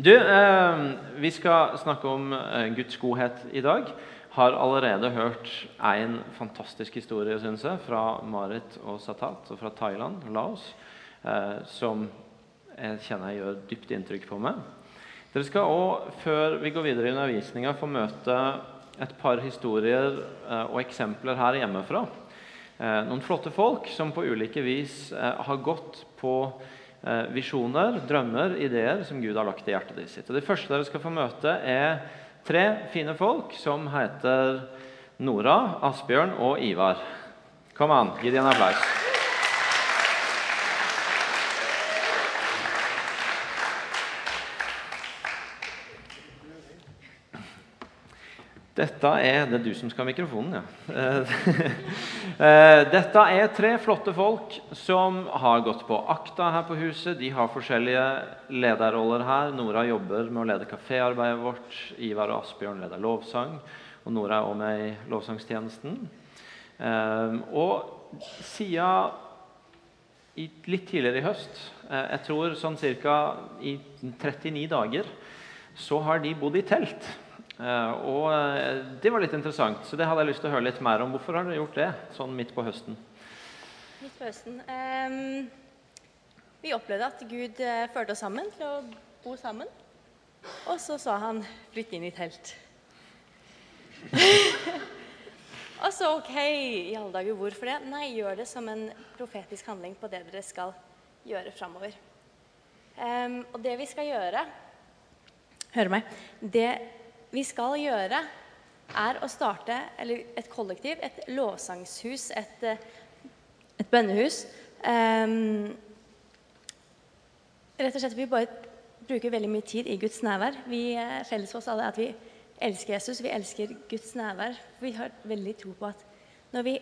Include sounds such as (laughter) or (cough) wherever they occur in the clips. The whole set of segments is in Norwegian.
Du, eh, vi skal snakke om eh, Guds godhet i dag. Har allerede hørt en fantastisk historie syns jeg, fra Marit og Satat og fra Thailand, Laos, eh, som jeg kjenner jeg gjør dypt inntrykk på meg. Dere skal òg, før vi går videre i undervisninga, få møte et par historier eh, og eksempler her hjemmefra. Eh, noen flotte folk som på ulike vis har gått på visjoner, drømmer, ideer som Gud har lagt i hjertet sitt. Og Det første dere skal få møte, er tre fine folk som heter Nora, Asbjørn og Ivar. Kom an, gi dem en applaus. Dette er Det er du som skal ha mikrofonen, ja. Eh, (laughs) dette er tre flotte folk som har gått på akta her på huset. De har forskjellige lederroller her. Nora jobber med å lede kaféarbeidet vårt. Ivar og Asbjørn leder lovsang. Og Nora er også med i lovsangstjenesten. Eh, og siden litt tidligere i høst, eh, jeg tror sånn ca. i 39 dager, så har de bodd i telt. Uh, og uh, Det var litt interessant, så det hadde jeg lyst til å høre litt mer om. Hvorfor har dere gjort det sånn midt på høsten? Midt på høsten um, Vi opplevde at Gud førte oss sammen til å bo sammen. Og så sa han 'flytt inn i telt'. (laughs) og så OK, i alle dager, hvorfor det? Nei, gjør det som en profetisk handling på det dere skal gjøre framover. Um, og det vi skal gjøre Hør meg. Det vi skal gjøre, er å starte et kollektiv, et lovsangshus, et, et bønnehus. Um, rett og slett Vi bare bruker veldig mye tid i Guds nærvær. Vi er Felles for oss alle at vi elsker Jesus, vi elsker Guds nærvær. Vi har veldig tro på at når vi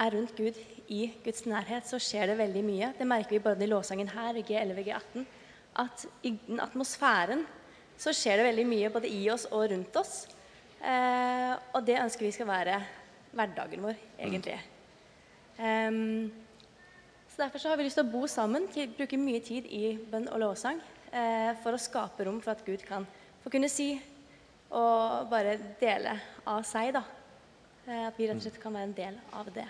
er rundt Gud i Guds nærhet, så skjer det veldig mye. Det merker vi både i lovsangen her, G11, G18. At i den atmosfæren så skjer det veldig mye både i oss og rundt oss. Eh, og det ønsker vi skal være hverdagen vår, egentlig. Um, så Derfor så har vi lyst til å bo sammen, bruke mye tid i bønn og lovsang eh, for å skape rom for at Gud kan få kunne si og bare dele av seg. da. Eh, at vi rett og slett kan være en del av det.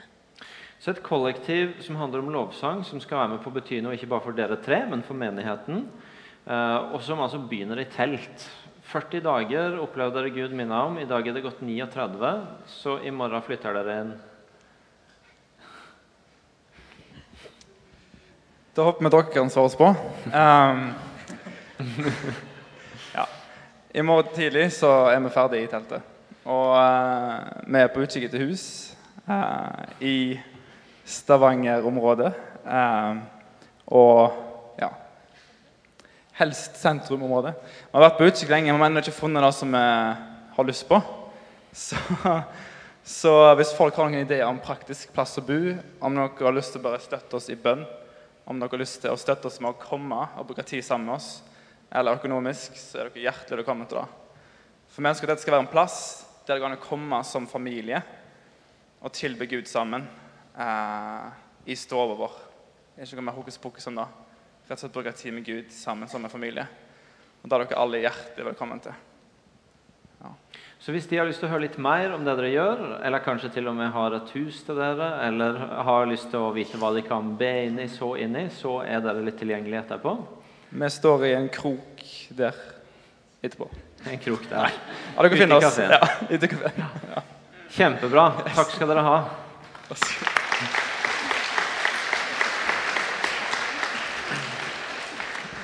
Så et kollektiv som handler om lovsang, som skal være med på å bety noe ikke bare for dere tre, men for menigheten. Uh, og som altså begynner i telt. 40 dager opplevde dere Gud minne om. I dag er det gått 39, så i morgen flytter dere inn. Da håper vi dere kan svare oss på. Um, ja. I morgen tidlig så er vi ferdig i teltet. Og uh, vi er på utkikk etter hus uh, i Stavanger-området. og helst sentrumområdet. Vi har vært på utkikk lenge, men ennå ikke funnet det som vi har lyst på. Så, så, hvis folk har noen ideer om praktisk plass å bo, om dere har lyst til å bare støtte oss i bønn, om dere har lyst til å støtte oss med å komme og bruke tid sammen med oss, eller økonomisk, så er dere hjertelig velkommen til det. For vi ønsker at dette skal være en plass der det kan komme som familie og tilbe Gud sammen eh, i stua vår. Det er ikke noe mer hokus pokus om det rett og slett bruke tid med Gud sammen som en familie. Og Da er dere alle hjertelig velkommen til. Ja. Så hvis de har lyst til å høre litt mer om det dere gjør, eller kanskje til og med har et hus til dere, eller har lyst til å vite hva de kan be inn i, så inn i, så er dere litt tilgjengelig etterpå? Vi står i en krok der etterpå. En krok der. Ja, dere finner oss. Ja, ute i kafeen. Ja. Kjempebra. Takk skal dere ha.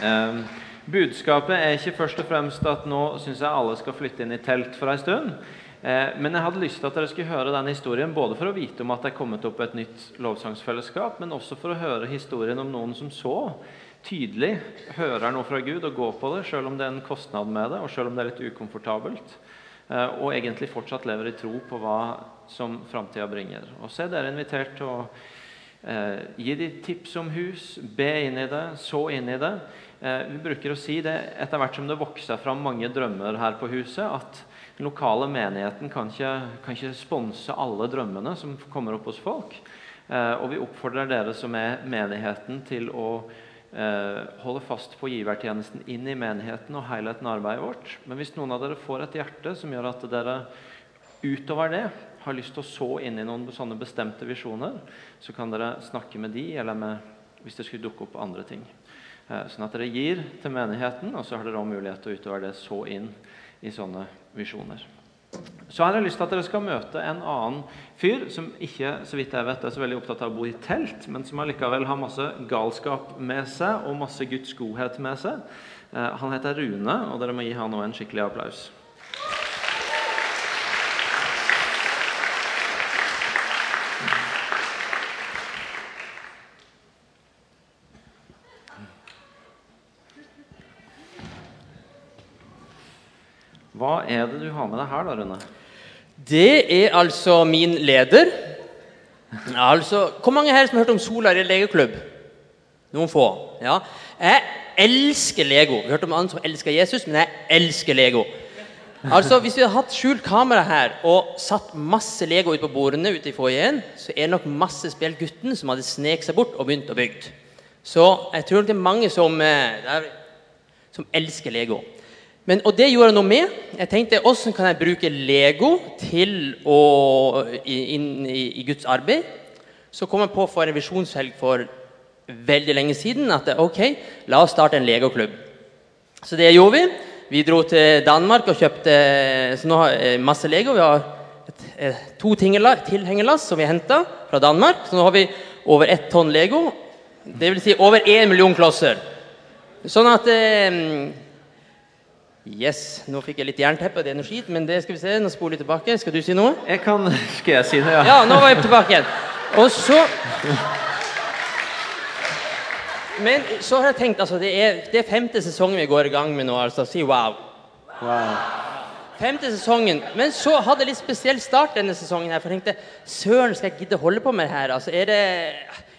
Eh, budskapet er ikke først og fremst at nå syns jeg alle skal flytte inn i telt for en stund. Eh, men jeg hadde lyst til at dere skulle høre den historien både for å vite om at det er kommet opp et nytt lovsangsfellesskap, men også for å høre historien om noen som så tydelig hører noe fra Gud og går på det, selv om det er en kostnad med det, og selv om det er litt ukomfortabelt. Eh, og egentlig fortsatt lever i tro på hva som framtida bringer. Og så er dere invitert til å eh, gi dem tips om hus, be inn i det, så inn i det. Eh, vi bruker å si det etter hvert som det vokser fram mange drømmer her på huset, at den lokale menigheten kan ikke, kan ikke sponse alle drømmene som kommer opp hos folk. Eh, og vi oppfordrer dere som er menigheten, til å holde fast på givertjenesten inn i menigheten og helheten av arbeidet vårt. Men hvis noen av dere får et hjerte som gjør at dere utover det har lyst til å så inn i noen sånne bestemte visjoner, så kan dere snakke med de, eller med, hvis det skulle dukke opp andre ting. Eh, sånn at dere gir til menigheten, og så har dere også mulighet til å utover det så inn i sånne visjoner. Så har jeg lyst til at dere skal møte en annen fyr som ikke så vidt jeg vet, er så veldig opptatt av å bo i telt, men som allikevel har masse galskap med seg og masse Guds godhet med seg. Eh, han heter Rune, og dere må gi han en skikkelig applaus. Hva er det du har med deg her, da, Rune? Det er altså min leder. Altså, Hvor mange her som har hørt om Solar i legeklubb? Noen få. ja. Jeg elsker Lego. Vi har hørt om andre som elsker Jesus, men jeg elsker Lego. Altså, Hvis vi hadde hatt skjult kamera her og satt masse Lego ut på bordene ute i foajeen, så er det nok masse spillgutten som hadde sneket seg bort og begynt å bygge. Så jeg tror det er mange som, eh, som elsker Lego. Men, og det gjorde jeg noe med. Jeg tenkte hvordan kan jeg bruke Lego til å, inn i, i, Guds arbeid? Så kom jeg på for en visjonshelg for veldig lenge siden at ok, la oss starte en legoklubb. Så det gjorde vi. Vi dro til Danmark og kjøpte masse Lego. Vi har et, et, to tilhengerlass som vi henta fra Danmark. Så nå har vi over ett tonn Lego. Det vil si over én million klosser. Sånn at eh, Yes, Nå fikk jeg litt jernteppe, det er noe skit, men det skal vi se. Nå spoler vi tilbake. Skal du si noe? Jeg kan, Skal jeg si noe, ja? Ja, nå var jeg tilbake igjen. Og så Men så har jeg tenkt altså, det er, det er femte sesongen vi går i gang med nå. altså, Si wow. wow. Femte sesongen. Men så hadde jeg litt spesiell start denne sesongen. her, For jeg tenkte søren, skal jeg gidde holde på med det her? Altså, er det,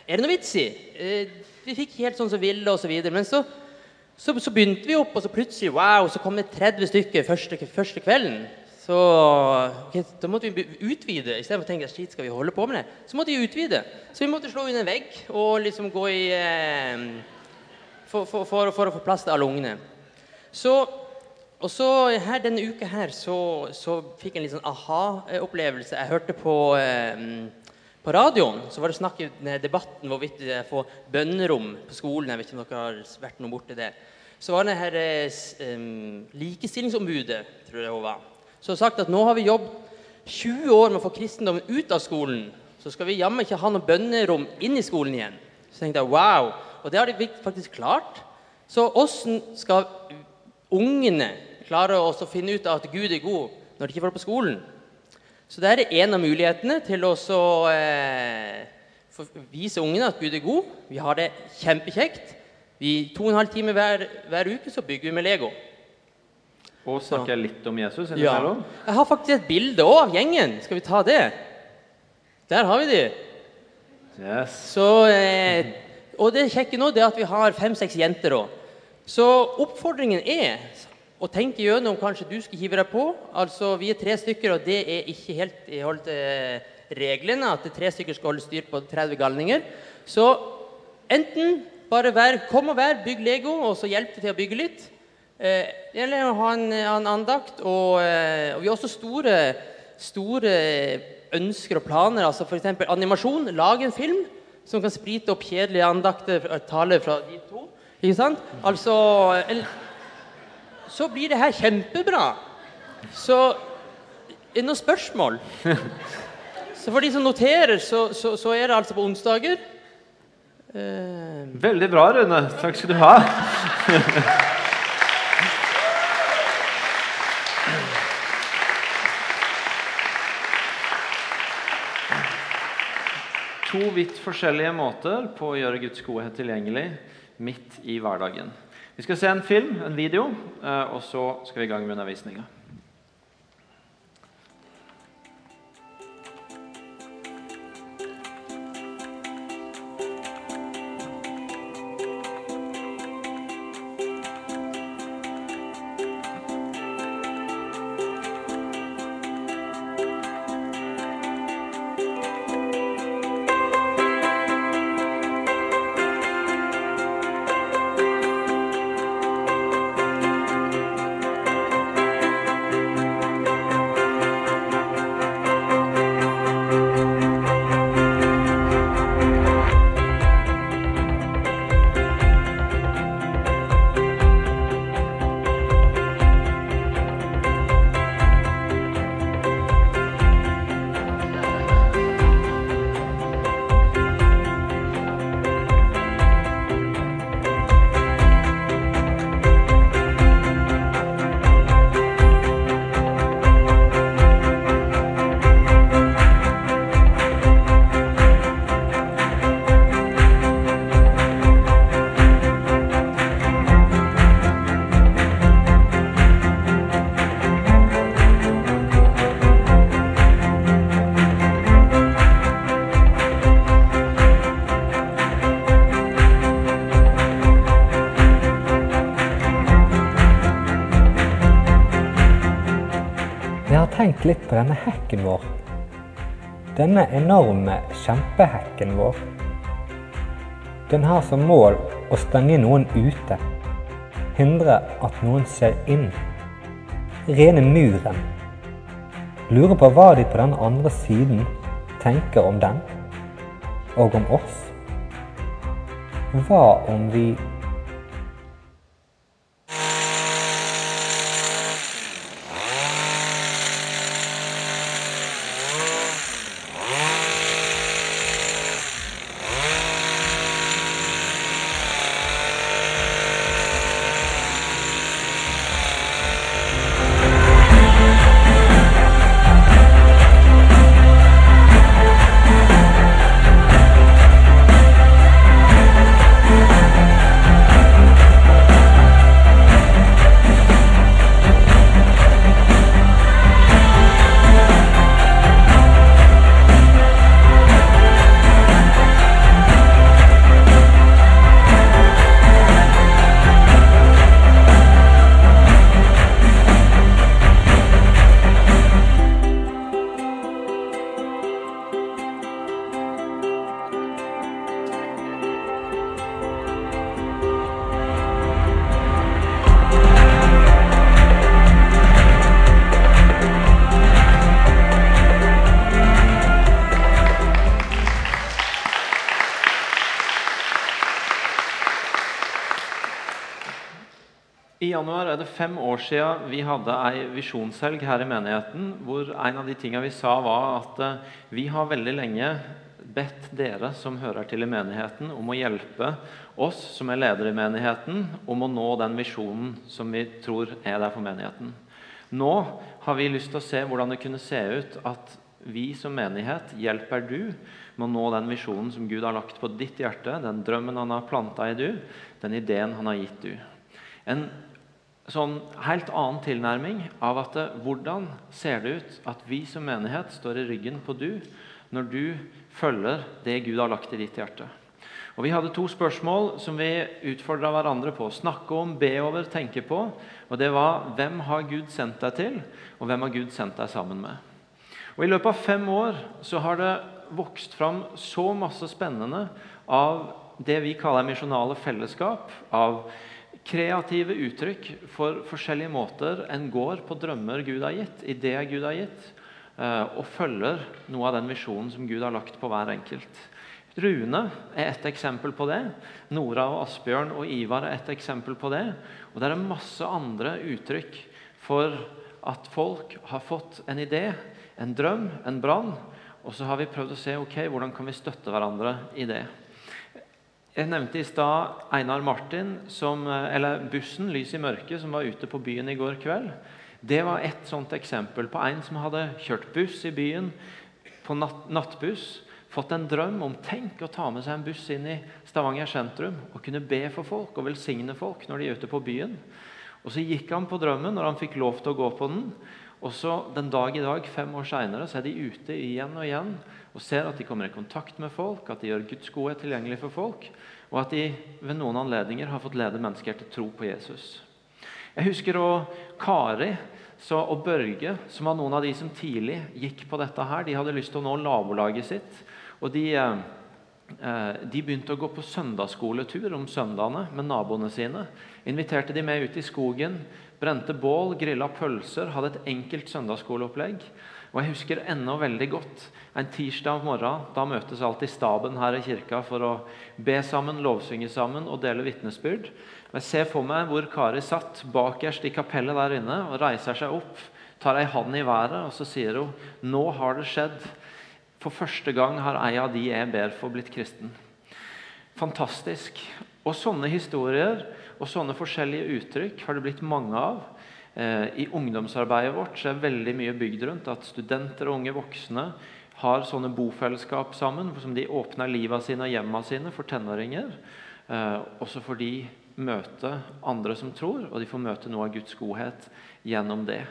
er det noe vits i? Eh, vi fikk helt sånn som og ville, videre, Men så så, så, begynte vi opp, og så plutselig wow, så kom det 30 stykker første, første kvelden. Så okay, da måtte vi utvide. Istedenfor å tenke shit, skal vi holde på med det, så måtte vi utvide. Så vi måtte slå inn en vegg og liksom gå i eh, for, for, for, for, å få plass til alle ungene. Så, og så her, denne uka her så, så fikk jeg en litt sånn aha-opplevelse. Jeg hørte på eh, på radioen så var det snakk i debatten hvorvidt vi skulle få bønnerom på skolen. Jeg vet ikke om dere har vært noe borti det. Så var det her um, likestillingsombudet, tror jeg hun var, som har sagt at nå har vi jobbet 20 år med å få kristendommen ut av skolen. Så skal vi jammen ikke ha noe bønnerom inn i skolen igjen. Så tenkte jeg wow. Og det har de faktisk klart. Så åssen skal ungene klare å finne ut av at Gud er god når de ikke får det på skolen? Så det er en av mulighetene til å eh, vise ungene at Gud er god. Vi har det kjempekjekt. Vi, to og en halv time hver, hver uke så bygger vi med Lego. Og snakker jeg litt om Jesus? Ja. Jeg har faktisk et bilde òg av gjengen. Skal vi ta det? Der har vi de. Yes. Så, eh, og det kjekke nå er at vi har fem-seks jenter òg. Så oppfordringen er og tenke gjennom kanskje du skal hive deg på. Altså, Vi er tre stykker, og det er ikke helt i hold til reglene at tre stykker skal holde styr på 30 galninger. Så enten bare vær, kom og vær, bygg Lego, og så hjelp til å bygge litt. Eh, eller ha en, en andakt. Og, eh, og, vi har også store, store ønsker og planer. altså F.eks. animasjon. Lag en film som kan sprite opp kjedelige andakter, taler fra de to. Ikke sant? Altså... Eller, så blir det her kjempebra. Så er det noen spørsmål? Så for de som noterer, så, så, så er det altså på onsdager. Eh. Veldig bra, Rune. Takk skal du ha. to vidt forskjellige måter på å gjøre Guds godhet tilgjengelig midt i hverdagen. Vi skal se en film, en video, eh, og så skal vi i gang med undervisninga. Tenk litt på denne hekken vår. Denne enorme kjempehekken vår. Den har som mål å stenge noen ute. Hindre at noen ser inn. Rene muren. Lurer på hva de på den andre siden tenker om den, og om oss. Hva om vi fem år siden vi hadde ei visjonshelg her i menigheten, hvor en av de tingene vi sa, var at eh, vi har veldig lenge bedt dere som hører til i menigheten, om å hjelpe oss som er ledere i menigheten, om å nå den visjonen som vi tror er der for menigheten. Nå har vi lyst til å se hvordan det kunne se ut at vi som menighet hjelper du med å nå den visjonen som Gud har lagt på ditt hjerte, den drømmen han har planta i du, den ideen han har gitt du. En sånn helt annen tilnærming av at det, hvordan ser det ut at vi som menighet står i ryggen på du når du følger det Gud har lagt i ditt hjerte. Og Vi hadde to spørsmål som vi utfordra hverandre på. Snakke om, be over, tenke på. Og det var hvem har Gud sendt deg til, og hvem har Gud sendt deg sammen med? Og I løpet av fem år så har det vokst fram så masse spennende av det vi kaller misjonale fellesskap. av kreative uttrykk for forskjellige måter en går på drømmer Gud har gitt, ideer Gud har gitt, eh, og følger noe av den visjonen som Gud har lagt på hver enkelt. Rune er et eksempel på det. Nora og Asbjørn og Ivar er et eksempel på det. Og det er masse andre uttrykk for at folk har fått en idé, en drøm, en brann. Og så har vi prøvd å se ok, hvordan kan vi støtte hverandre i det. Jeg nevnte i stad Einar Martin, som, eller bussen Lys i mørket, som var ute på byen i går kveld. Det var et sånt eksempel på en som hadde kjørt buss i byen, på natt, nattbuss. Fått en drøm om tenk å ta med seg en buss inn i Stavanger sentrum og kunne be for folk og velsigne folk når de er ute på byen. Og Så gikk han på drømmen når han fikk lov til å gå på den. Og så Den dag i dag, fem år seinere, er de ute igjen og igjen og ser at de kommer i kontakt med folk, at de gjør Guds godhet tilgjengelig for folk, og at de ved noen anledninger har fått lede mennesker til tro på Jesus. Jeg husker også Kari og Børge, som var noen av de som tidlig gikk på dette. her. De hadde lyst til å nå nabolaget sitt. og de, eh, de begynte å gå på søndagsskoletur om søndagene med naboene sine. Inviterte de med ut i skogen, brente bål, grilla pølser, hadde et enkelt søndagsskoleopplegg. Og Jeg husker ennå veldig godt en tirsdag morgen. Da møtes alltid staben her i kirka for å be sammen, lovsynge sammen og dele vitnesbyrd. Jeg ser for meg hvor Kari satt bakerst i kapellet der inne og reiser seg opp, tar ei hand i været og så sier hun, 'Nå har det skjedd. For første gang har ei av de jeg ber for, blitt kristen.' Fantastisk. Og sånne historier og sånne forskjellige uttrykk har det blitt mange av. Eh, I ungdomsarbeidet vårt så er veldig mye bygd rundt at studenter og unge voksne har sånne bofellesskap sammen som de åpner livet sine og hjemmene sine for tenåringer. Eh, også får de møte andre som tror, og de får møte noe av Guds godhet gjennom det.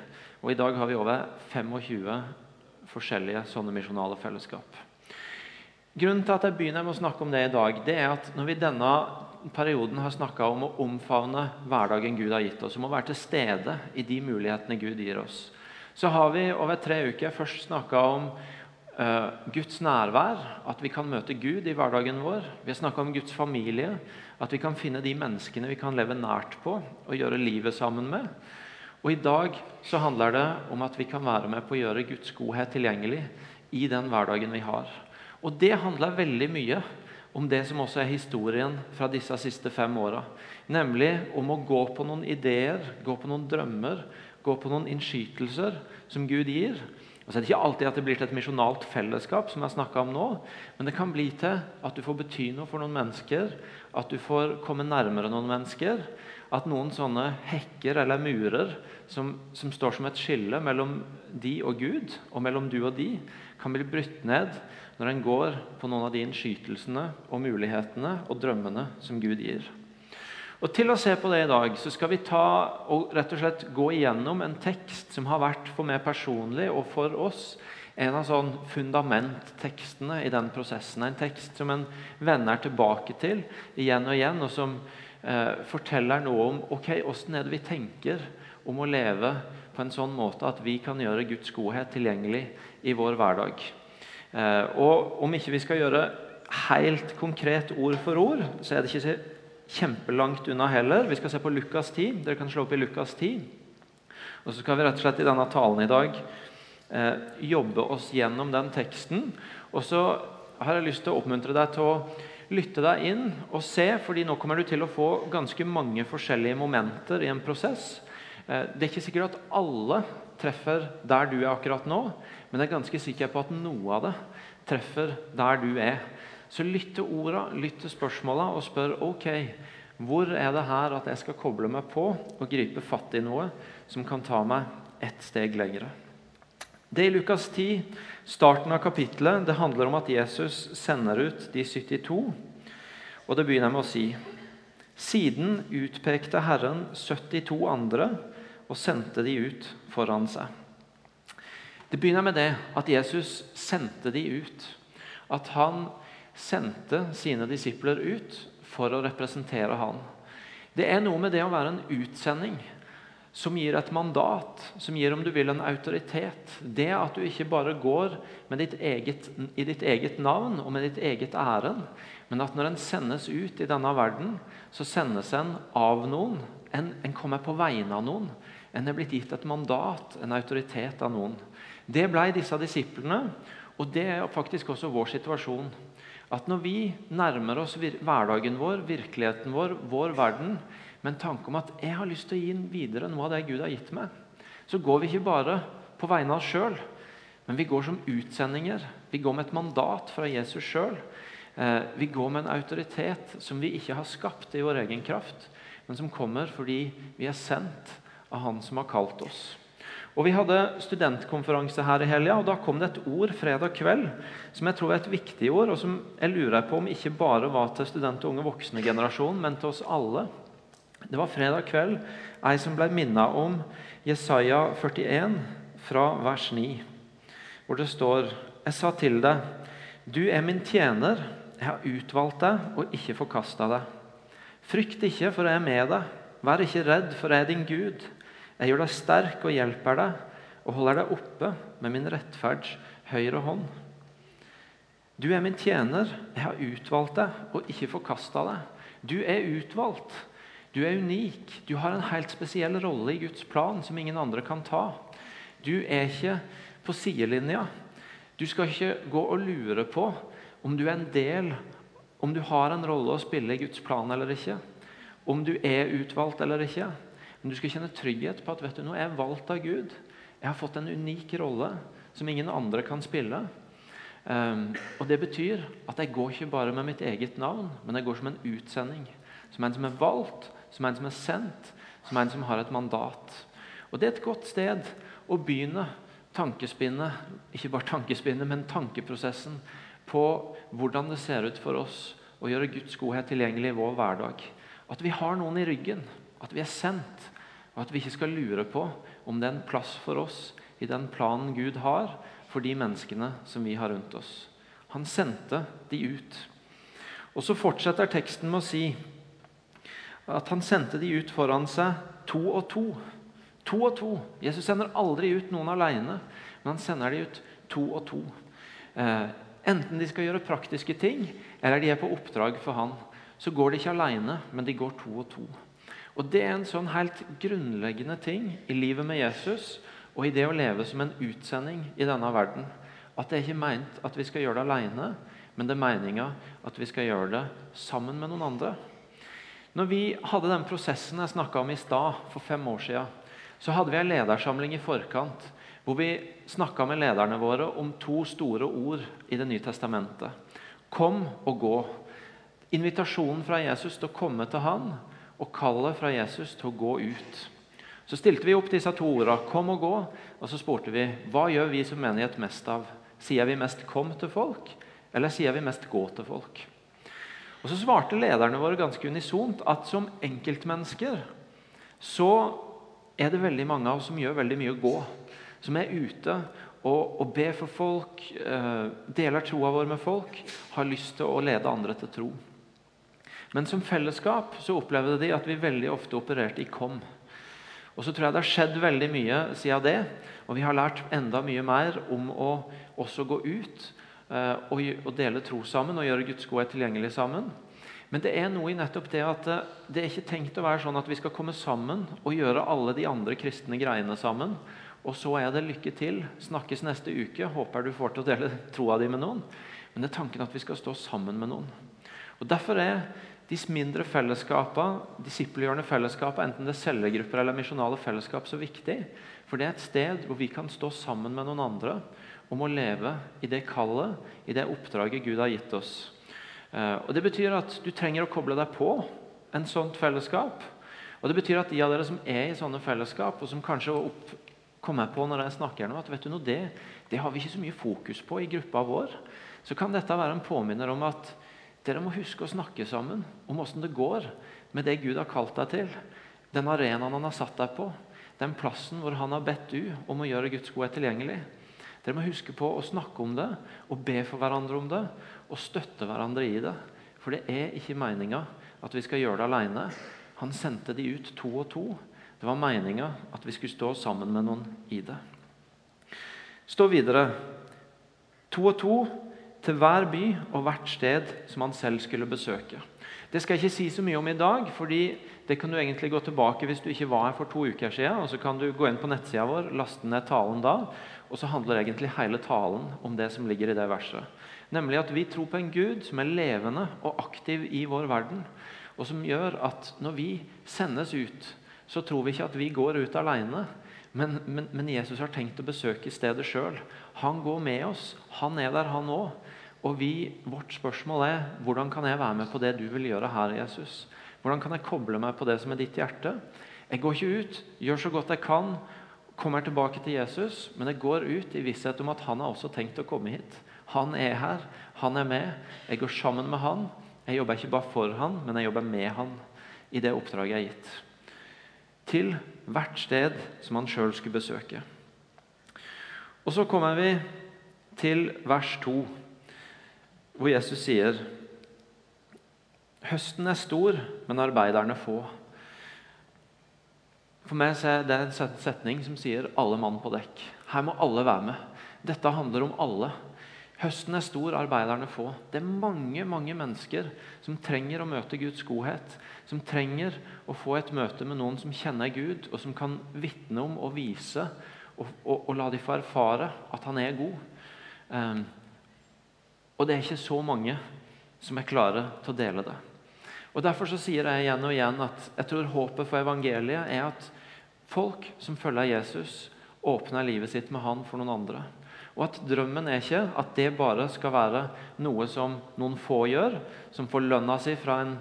Og I dag har vi over 25 forskjellige sånne misjonale fellesskap. Grunnen til at jeg begynner med å snakke om det i dag, det er at når vi denne perioden har snakka om å omfavne hverdagen Gud har gitt oss, om å være til stede i de mulighetene Gud gir oss, Så har vi over tre uker først snakka om eh, Guds nærvær, at vi kan møte Gud i hverdagen vår. Vi har snakka om Guds familie, at vi kan finne de menneskene vi kan leve nært på og gjøre livet sammen med. Og I dag så handler det om at vi kan være med på å gjøre Guds godhet tilgjengelig i den hverdagen vi har. Og Det handler veldig mye om det som også er historien fra disse siste fem åra. Nemlig om å gå på noen ideer, gå på noen drømmer, gå på noen innskytelser som Gud gir. Og så er Det ikke alltid at det blir til et misjonalt fellesskap, som jeg om nå, men det kan bli til at du får bety noe for noen mennesker, at du får komme nærmere noen mennesker. At noen sånne hekker eller murer som, som står som et skille mellom de og Gud, og mellom du og de, kan bli brutt ned når en går på noen av de innskytelsene og mulighetene og drømmene som Gud gir. Og Til å se på det i dag så skal vi ta og rett og slett gå igjennom en tekst som har vært for meg personlig og for oss en av sånn fundamenttekstene i den prosessen. En tekst som en vender tilbake til igjen og igjen, og som eh, forteller noe om ok, det vi tenker om å leve på en sånn måte at vi kan gjøre Guds godhet tilgjengelig i vår hverdag. Eh, og Om ikke vi skal gjøre helt konkret ord for ord, så er det ikke kjempelangt unna heller. Vi skal se på Lukas 10. Dere kan slå opp i Lukas 10. Og så skal vi rett og slett i denne talen i dag eh, jobbe oss gjennom den teksten. Og så har jeg lyst til å oppmuntre deg til å lytte deg inn og se, fordi nå kommer du til å få ganske mange forskjellige momenter i en prosess. Eh, det er ikke sikkert at alle treffer der du er akkurat nå, men jeg er ganske sikker på at noe av det treffer der du er. Så lytt til orda, lytt til spørsmåla og spør ok, hvor er det her at jeg skal koble meg på og gripe fatt i noe som kan ta meg ett steg lengre. Det i Lukas 10, starten av kapittelet, det handler om at Jesus sender ut de 72. Og det begynner med å si Siden utpekte Herren 72 andre og sendte de ut foran seg. Det begynner med det at Jesus sendte de ut. At han sendte sine disipler ut for å representere han. Det er noe med det å være en utsending som gir et mandat, som gir om du vil en autoritet. Det at du ikke bare går ditt eget, i ditt eget navn og med ditt eget ærend, men at når en sendes ut i denne verden, så sendes en av noen. En, en kommer på vegne av noen. En er blitt gitt et mandat, en autoritet av noen. Det ble disse disiplene, og det er faktisk også vår situasjon. At når vi nærmer oss hverdagen vår, virkeligheten vår, vår verden, med en tanke om at jeg har lyst til å gi videre noe av det Gud har gitt meg, så går vi ikke bare på vegne av oss sjøl, men vi går som utsendinger. Vi går med et mandat fra Jesus sjøl. Eh, vi går med en autoritet som vi ikke har skapt i vår egen kraft, men som kommer fordi vi er sendt av Han som har kalt oss. Og Vi hadde studentkonferanse her i helga, og da kom det et ord fredag kveld som jeg tror er et viktig ord, og som jeg lurer på om ikke bare var til student- og unge voksne-generasjonen, men til oss alle. Det var fredag kveld ei som ble minnet om Jesaja 41 fra vers 9, hvor det står Jeg sa til deg, du er min tjener, jeg har utvalgt deg og ikke forkasta deg. Frykt ikke, for jeg er med deg. Vær ikke redd, for jeg er din Gud. Jeg gjør deg sterk og hjelper deg, og holder deg oppe med min rettferds høyre hånd. Du er min tjener, jeg har utvalgt deg og ikke forkasta deg. Du er utvalgt. Du er unik. Du har en helt spesiell rolle i Guds plan som ingen andre kan ta. Du er ikke på sidelinja. Du skal ikke gå og lure på om du er en del, om du har en rolle å spille i Guds plan eller ikke. Om du er utvalgt eller ikke. Men du skal kjenne trygghet på at vet du, nå er jeg valgt av Gud. Jeg har fått en unik rolle som ingen andre kan spille. Um, og Det betyr at jeg går ikke bare med mitt eget navn, men jeg går som en utsending. Som en som er valgt, som en som er sendt, som en som har et mandat. Og Det er et godt sted å begynne tankespinnet, ikke bare tankespinnet, men tankeprosessen på hvordan det ser ut for oss å gjøre Guds godhet tilgjengelig i vår hverdag. At vi har noen i ryggen at vi er sendt, og at vi ikke skal lure på om det er en plass for oss i den planen Gud har for de menneskene som vi har rundt oss. Han sendte de ut. Og Så fortsetter teksten med å si at han sendte de ut foran seg to og to. To og to. Jesus sender aldri ut noen alene, men han sender de ut to og to. Eh, enten de skal gjøre praktiske ting, eller de er på oppdrag for han. Så går de ikke alene, men de går to og to. Og Det er en sånn helt grunnleggende ting i livet med Jesus og i det å leve som en utsending i denne verden. At det er ikke meint at vi skal gjøre det alene, men det er meninga at vi skal gjøre det sammen med noen andre. Når vi hadde den prosessen jeg snakka om i stad, for fem år siden, så hadde vi en ledersamling i forkant hvor vi snakka med lederne våre om to store ord i Det nye testamentet. Kom og gå. Invitasjonen fra Jesus til å komme til han, og kallet fra Jesus til å gå ut. Så stilte vi opp disse to ordene, 'kom og gå', og så spurte vi hva gjør vi som menighet mest av. Sier vi mest 'kom' til folk, eller sier vi mest 'gå' til folk? Og Så svarte lederne våre ganske unisont at som enkeltmennesker så er det veldig mange av oss som gjør veldig mye å gå. Som er ute og, og ber for folk, eh, deler troa vår med folk, har lyst til å lede andre til tro. Men som fellesskap så opplevde de at vi veldig ofte opererte i kom. Og så tror jeg det har skjedd veldig mye siden det. Og vi har lært enda mye mer om å også gå ut eh, og, dele tro sammen og gjøre Guds godhet tilgjengelig sammen. Men det er noe i nettopp det at det, det er ikke tenkt å være sånn at vi skal komme sammen og gjøre alle de andre kristne greiene sammen. Og så er det lykke til. Snakkes neste uke. Håper du får til å dele troa di med noen. Men det er tanken at vi skal stå sammen med noen. Og Derfor er de mindre fellesskapene, disippelgjørende fellesskapene, enten det er cellegrupper eller misjonale fellesskap, så viktig. For det er et sted hvor vi kan stå sammen med noen andre om å leve i det kallet, i det oppdraget Gud har gitt oss. Eh, og Det betyr at du trenger å koble deg på en sånt fellesskap. Og det betyr at de av dere som er i sånne fellesskap, og som kanskje opp, kommer på når jeg snakker nå, at vet du noe, det, det har vi ikke så mye fokus på i gruppa vår, så kan dette være en påminner om at dere må huske å snakke sammen om åssen det går med det Gud har kalt deg til. Den arenaen han har satt deg på. Den plassen hvor han har bedt du om å gjøre Guds godhet tilgjengelig. Dere må huske på å snakke om det og be for hverandre om det og støtte hverandre i det. For det er ikke meninga at vi skal gjøre det alene. Han sendte de ut to og to. Det var meninga at vi skulle stå sammen med noen i det. Stå videre. To og to til hver by og hvert sted som han selv skulle besøke. Det skal jeg ikke si så mye om i dag, fordi det kan du egentlig gå tilbake hvis du ikke var her for to uker siden. og Så kan du gå inn på nettsida vår, laste ned talen da, og så handler egentlig hele talen om det som ligger i det verset. Nemlig at vi tror på en Gud som er levende og aktiv i vår verden. Og som gjør at når vi sendes ut, så tror vi ikke at vi går ut alene. Men, men, men Jesus har tenkt å besøke stedet sjøl. Han går med oss. Han er der, han òg. Og vi, vårt spørsmål er hvordan kan jeg være med på det du vil gjøre her, Jesus? Hvordan kan jeg koble meg på det som er ditt hjerte? Jeg går ikke ut, gjør så godt jeg kan, kommer tilbake til Jesus, men jeg går ut i visshet om at han har også tenkt å komme hit. Han er her, han er med. Jeg går sammen med han. Jeg jobber ikke bare for han, men jeg jobber med han i det oppdraget jeg er gitt. Til hvert sted som han sjøl skulle besøke. Og så kommer vi til vers 2 hvor Jesus sier Høsten er stor, men arbeiderne få. For meg er det en setning som sier 'alle mann på dekk'. Her må alle være med. Dette handler om alle. Høsten er stor, arbeiderne få. Det er mange mange mennesker som trenger å møte Guds godhet. Som trenger å få et møte med noen som kjenner Gud, og som kan vitne om og vise og, og, og la dem få erfare at han er god. Um, og det er ikke så mange som er klare til å dele det. Og Derfor så sier jeg igjen og igjen at jeg tror håpet for evangeliet er at folk som følger Jesus, åpner livet sitt med han for noen andre. Og at drømmen er ikke at det bare skal være noe som noen få gjør, som får lønna si fra en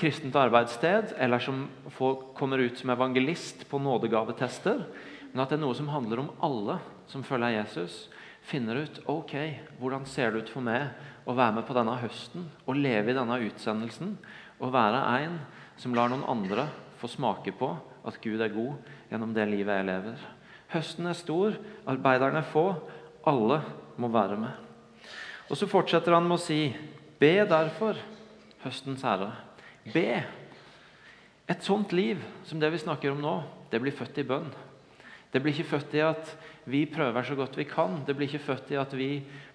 kristent arbeidssted, eller som får, kommer ut som evangelist på nådegavetester, men at det er noe som handler om alle som følger Jesus, finner ut ok, hvordan ser det ut for meg å være med på denne høsten og leve i denne utsendelsen og være en som lar noen andre få smake på at Gud er god gjennom det livet jeg lever. Høsten er stor, arbeiderne er få, alle må være med. Og Så fortsetter han med å si, be derfor, høstens herre. Be. Et sånt liv som det vi snakker om nå, det blir født i bønn. Det blir ikke født i at vi prøver så godt vi kan. Det blir ikke født i at vi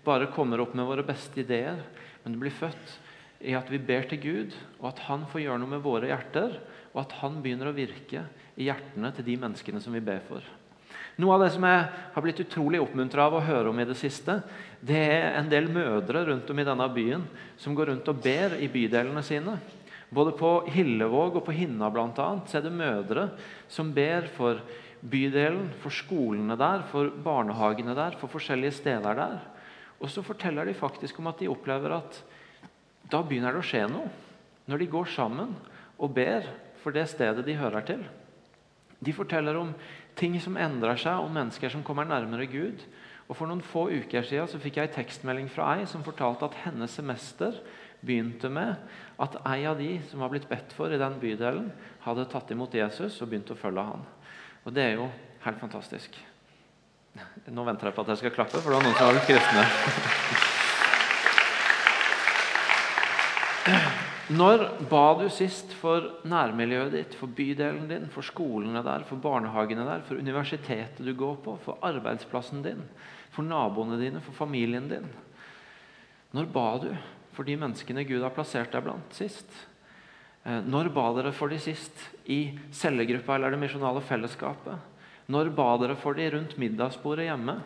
bare kommer opp med våre beste ideer. Men det blir født i at vi ber til Gud, og at Han får gjøre noe med våre hjerter. Og at Han begynner å virke i hjertene til de menneskene som vi ber for. Noe av det som jeg har blitt utrolig oppmuntra av å høre om i det siste, det er en del mødre rundt om i denne byen som går rundt og ber i bydelene sine. Både på Hillevåg og på Hinna så er det mødre som ber for bydelen, for skolene der, for barnehagene der, for forskjellige steder der. Og så forteller de faktisk om at de opplever at da begynner det å skje noe. Når de går sammen og ber for det stedet de hører til. De forteller om ting som endrer seg, om mennesker som kommer nærmere Gud. Og For noen få uker siden så fikk jeg en tekstmelding fra ei som fortalte at hennes semester begynte med at ei av de som var blitt bedt for i den bydelen, hadde tatt imot Jesus og begynt å følge han. Og det er jo helt fantastisk. Nå venter jeg på at jeg skal klappe, for det var noen som var litt kristne. Når ba du sist for nærmiljøet ditt, for bydelen din, for skolene der, for barnehagene der, for universitetet du går på, for arbeidsplassen din, for naboene dine, for familien din? Når ba du for de menneskene Gud har plassert deg blant sist? Eh, når ba dere for de sist i cellegruppa eller det misjonale fellesskapet? Når ba dere for de rundt middagsbordet hjemme?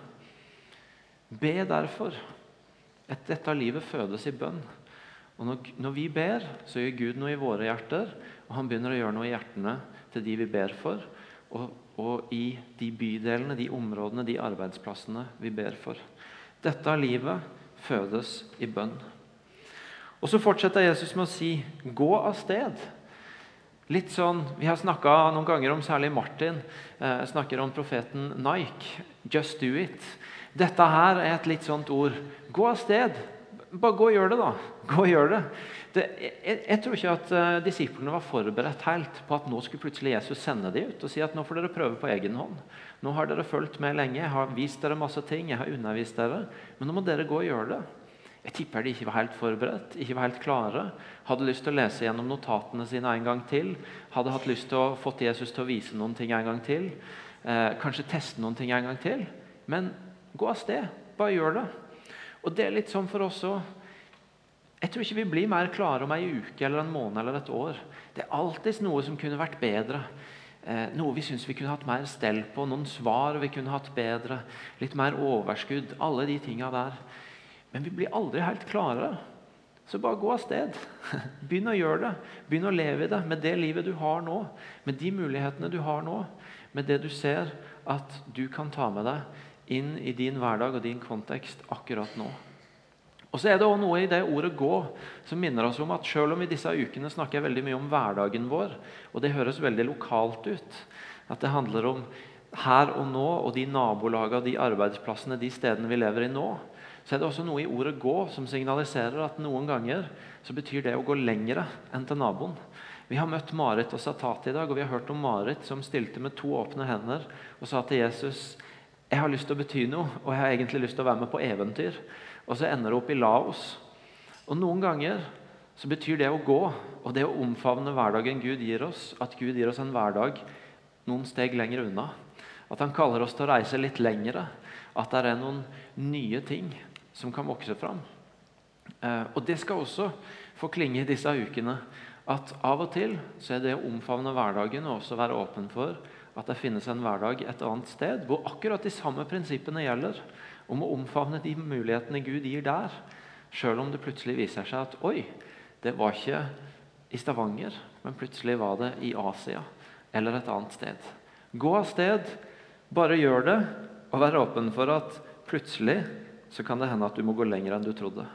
Be derfor. Et dette livet fødes i bønn. Og når, når, vi ber, så gjør Gud noe i våre hjerter, og han begynner å gjøre noe i hjertene til de vi ber for, og, og i de bydelene, de områdene, de arbeidsplassene vi ber for. Dette livet fødes i bønn. Og Så fortsetter Jesus med å si 'gå av sted'. Litt sånn, Vi har snakka noen ganger om særlig Martin. Eh, snakker om profeten Nike. 'Just do it'. Dette her er et litt sånt ord. Gå av sted. Bare gå og gjør det, da. Gå og gjør det. det jeg, jeg, tror ikke at uh, disiplene var forberedt helt på at nå skulle plutselig Jesus sende dem ut og si at nå får dere prøve på egen hånd. Nå har dere fulgt med lenge, jeg har vist dere masse ting, jeg har undervist dere. Men nå må dere gå og gjøre det. Jeg tipper de ikke var helt forberedt, ikke var helt klare. Hadde lyst til å lese gjennom notatene sine en gang til. Hadde hatt lyst til å få Jesus til å vise noen ting en gang til. Eh, kanskje teste noen ting en gang til. Men gå av sted. Bare gjør det. Og det er litt sånn for oss òg. Jeg tror ikke vi blir mer klare om ei uke eller en måned eller et år. Det er alltid noe som kunne vært bedre. Eh, noe vi syns vi kunne hatt mer stell på. Noen svar vi kunne hatt bedre. Litt mer overskudd. Alle de tinga der. Men vi blir aldri helt klare. Så bare gå av sted. (laughs) Begynn å gjøre det. Begynn å leve i det med det livet du har nå. Med de mulighetene du har nå. Med det du ser at du kan ta med deg inn i din hverdag og din kontekst akkurat nå. Og så er det også noe i det ordet 'gå' som minner oss om at selv om i disse ukene snakker jeg veldig mye om hverdagen vår, og det høres veldig lokalt ut, at det handler om her og nå og de nabolagene, de arbeidsplassene, de stedene vi lever i nå, så er det også noe i ordet 'gå' som signaliserer at noen ganger så betyr det å gå lengre enn til naboen. Vi har møtt Marit og Satat i dag, og vi har hørt om Marit som stilte med to åpne hender og sa til Jesus jeg har lyst til å bety noe, og jeg har egentlig lyst til å være med på eventyr. Og så ender det opp i Laos. Og Noen ganger så betyr det å gå og det å omfavne hverdagen Gud gir oss, at Gud gir oss en hverdag noen steg lenger unna. At han kaller oss til å reise litt lengre. At det er noen nye ting som kan vokse fram. Eh, og Det skal også få klinge i disse ukene. At av og til så er det å omfavne hverdagen og også være åpen for at det finnes en hverdag et annet sted hvor akkurat de samme prinsippene gjelder. Om å omfavne de mulighetene Gud gir der, sjøl om det plutselig viser seg at oi, det var ikke i Stavanger, men plutselig var det i Asia eller et annet sted. Gå av sted, bare gjør det, og vær åpen for at plutselig så kan det hende at du må gå lenger enn du trodde.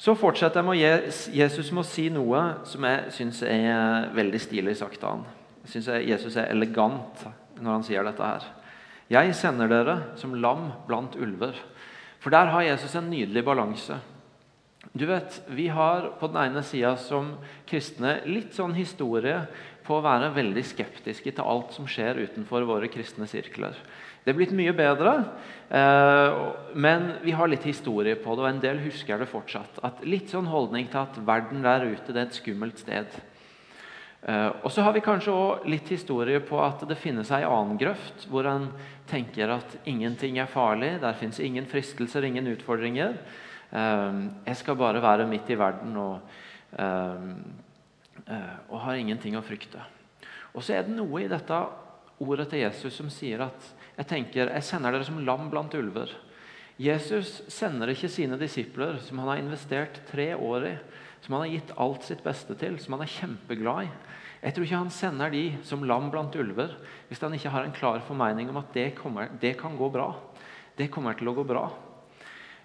Så fortsetter jeg med å Jesus med å si noe som jeg syns er veldig stilig sagt av han. Jeg syns Jesus er elegant når han sier dette her. Jeg sender dere som lam blant ulver. For der har Jesus en nydelig balanse. Du vet, Vi har på den ene sida som kristne litt sånn historie på å være veldig skeptiske til alt som skjer utenfor våre kristne sirkler. Det er blitt mye bedre, eh, men vi har litt historie på det, og en del husker det fortsatt. At Litt sånn holdning til at verden der ute det er et skummelt sted. Eh, og så har vi kanskje også litt historie på at det finnes ei annen grøft, hvor en tenker at ingenting er farlig, der fins ingen fristelser, ingen utfordringer. Eh, jeg skal bare være midt i verden og, eh, og har ingenting å frykte. Og så er det noe i dette ordet til Jesus som sier at jeg tenker, jeg sender dere som lam blant ulver. Jesus sender ikke sine disipler, som han har investert tre år i, som han har gitt alt sitt beste til, som han er kjempeglad i. Jeg tror ikke han sender de som lam blant ulver hvis han ikke har en klar formening om at det, kommer, det kan gå bra. Det kommer til å gå bra.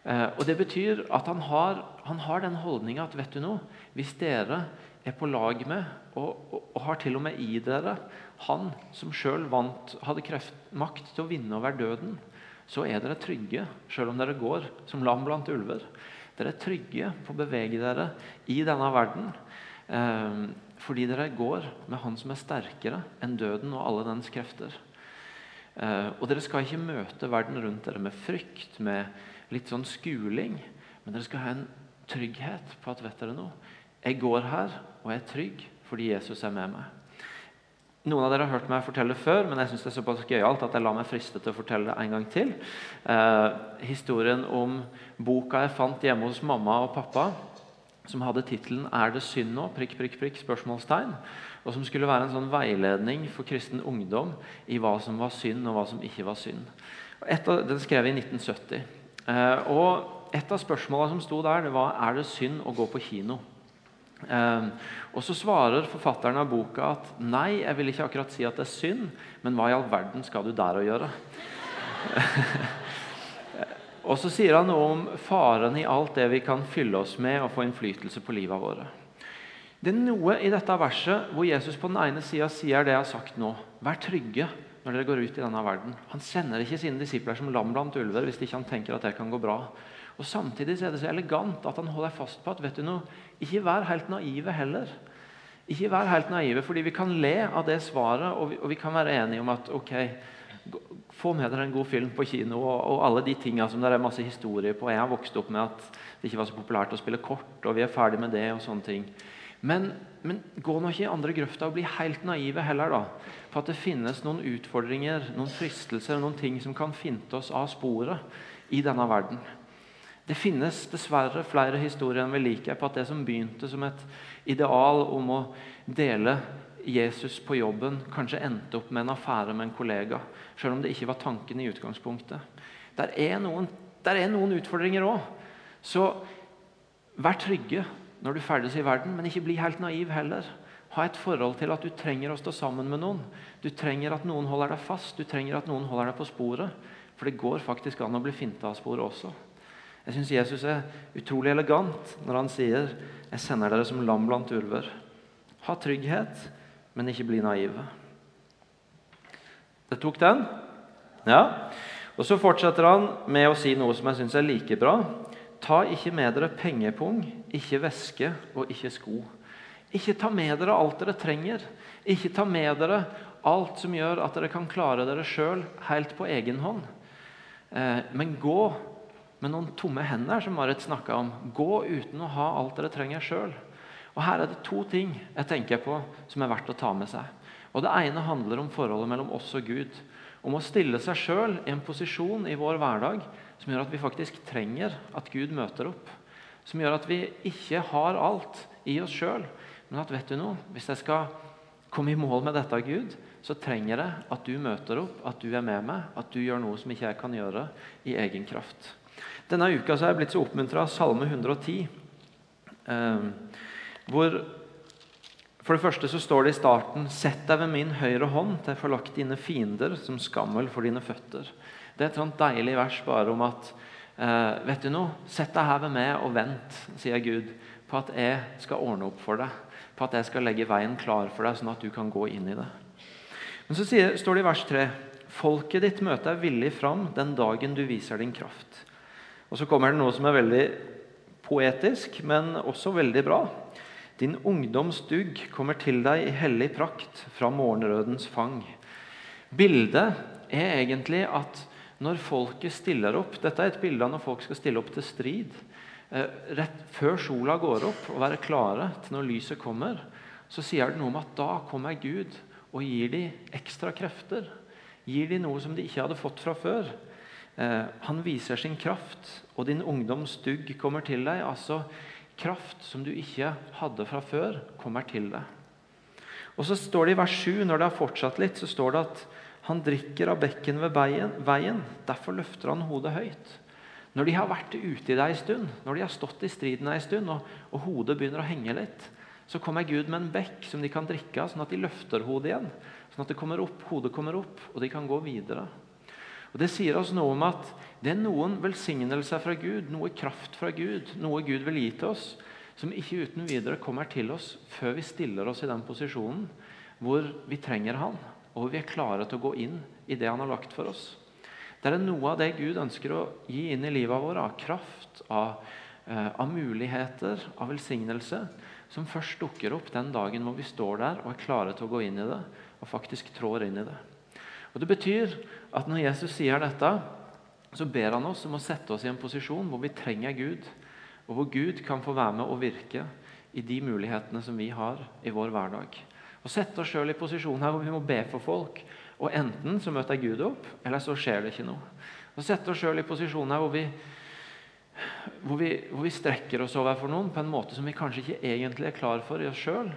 Eh, og Det betyr at han har, han har den holdninga at vet du noe, hvis dere er på lag med, og, og, og har til og med i dere han som sjøl hadde kreft, makt til å vinne over døden, så er dere trygge, sjøl om dere går som lam blant ulver. Dere er trygge på å bevege dere i denne verden. Eh, fordi dere går med Han som er sterkere enn døden og alle dens krefter. Eh, og dere skal ikke møte verden rundt dere med frykt, med litt sånn skuling. Men dere skal ha en trygghet på at vet dere noe? Jeg går her og jeg er trygg fordi Jesus er med meg. Noen av dere har hørt meg fortelle før, men jeg synes det er såpass gøyalt at jeg lar meg friste til å fortelle det en gang til. Eh, historien om boka jeg fant hjemme hos mamma og pappa, som hadde tittelen 'Er det synd nå?' prikk, prikk, prikk, spørsmålstegn, og som skulle være en sånn veiledning for kristen ungdom i hva som var synd, og hva som ikke var synd. Av, den skrev i 1970. Eh, og Et av spørsmålene som sto der, det var 'Er det synd å gå på kino?' Um, og Så svarer forfatteren av boka at nei, jeg vil ikke akkurat si at det er synd, men hva i all verden skal du der å gjøre? (laughs) og så sier han noe om faren i alt det vi kan fylle oss med og få innflytelse på livet våre. Det er noe i dette verset hvor Jesus på den ene sida sier det jeg har sagt nå. Vær trygge når dere går ut i denne verden. Han sender ikke sine disipler som lam blant ulver hvis ikke han tenker at det kan gå bra. Og Samtidig er det så elegant at han holder fast på at vet du noe, ikke vær helt naive heller. Ikke vær helt naive, fordi vi kan le av det svaret, og vi, og vi kan være enige om at ok, få med dere en god film på kino og, og alle de tingene som det er masse historie på. Jeg har vokst opp med at det ikke var så populært å spille kort, og vi er ferdig med det. og sånne ting. Men, men gå nå ikke i andre grøfta og bli helt naive heller. da, På at det finnes noen utfordringer, noen fristelser, noen ting som kan finte oss av sporet i denne verden. Det finnes dessverre flere historier enn vi liker på at det som begynte som et ideal om å dele Jesus på jobben, kanskje endte opp med en affære med en kollega. Selv om det ikke var tanken i utgangspunktet. Der er noen, der er noen utfordringer òg. Så vær trygge når du ferdes i verden, men ikke bli helt naiv heller. Ha et forhold til at du trenger å stå sammen med noen. Du trenger at noen holder deg fast, du trenger at noen holder deg på sporet. For det går faktisk an å bli finta av sporet også. Jeg syns Jesus er utrolig elegant når han sier 'Jeg sender dere som lam blant ulver'. Ha trygghet, men ikke bli naive. Det tok den? Ja. Og Så fortsetter han med å si noe som jeg syns er like bra. Ta ikke med dere pengepung, ikke veske og ikke sko. Ikke ta med dere alt dere trenger. Ikke ta med dere alt som gjør at dere kan klare dere sjøl helt på egen hånd. Eh, men gå med noen tomme hender, som Marit snakka om. Gå uten å ha alt dere trenger sjøl. Her er det to ting jeg tenker på som er verdt å ta med seg. Og Det ene handler om forholdet mellom oss og Gud. Om å stille seg sjøl i en posisjon i vår hverdag som gjør at vi faktisk trenger at Gud møter opp. Som gjør at vi ikke har alt i oss sjøl, men at vet du noe, hvis jeg skal komme i mål med dette, Gud, så trenger jeg at du møter opp, at du er med meg, at du gjør noe som ikke jeg kan gjøre i egen kraft. Denne uka så er jeg blitt så oppmuntra av Salme 110. Eh, hvor For det første så står det i starten Sett deg ved min høyre hånd til jeg får lagt dine fiender som skammel for dine føtter. Det er et sånt deilig vers bare om at eh, vet du noe, Sett deg her ved meg og vent, sier Gud, på at jeg skal ordne opp for deg. På at jeg skal legge veien klar for deg, sånn at du kan gå inn i det. Men så sier, står det i vers 3.: Folket ditt møter deg villig fram den dagen du viser din kraft. Og så kommer det noe som er veldig poetisk, men også veldig bra. Din ungdoms dugg kommer til deg i hellig prakt fra morgenrødens fang. Bildet er egentlig at når folket stiller opp Dette er et bilde av når folk skal stille opp til strid. Eh, rett før sola går opp og være klare til når lyset kommer, så sier det noe om at da kommer Gud og gir dem ekstra krefter. Gir dem noe som de ikke hadde fått fra før. Eh, han viser sin kraft, og din ungdoms dugg kommer til deg. Altså kraft som du ikke hadde fra før, kommer til deg. Og så står det i vers 7, når det har fortsatt litt, så står det at han drikker av bekken ved veien. Derfor løfter han hodet høyt. Når de har vært ute i det en stund, når de har stått i striden en stund, og, og hodet begynner å henge litt, så kommer Gud med en bekk som de kan drikke av, sånn at de løfter hodet igjen. Sånn at det kommer opp, hodet kommer opp, og de kan gå videre. Og Det sier oss noe om at det er noen velsignelser fra Gud, noe kraft fra Gud, noe Gud vil gi til oss, som ikke uten videre kommer til oss før vi stiller oss i den posisjonen hvor vi trenger Han, og hvor vi er klare til å gå inn i det Han har lagt for oss. Det er noe av det Gud ønsker å gi inn i livet vårt, av kraft, av, eh, av muligheter, av velsignelse, som først dukker opp den dagen hvor vi står der og er klare til å gå inn i det, og faktisk trår inn i det. Og Det betyr at når Jesus sier dette, så ber han oss om å sette oss i en posisjon hvor vi trenger Gud, og hvor Gud kan få være med og virke i de mulighetene som vi har i vår hverdag. Og Sette oss sjøl i posisjon her hvor vi må be for folk, og enten så møter Gud opp, eller så skjer det ikke noe. Og sette oss sjøl i posisjoner hvor vi, hvor, vi, hvor vi, strekker oss overfor noen på en måte som vi kanskje ikke egentlig er klar for i oss sjøl,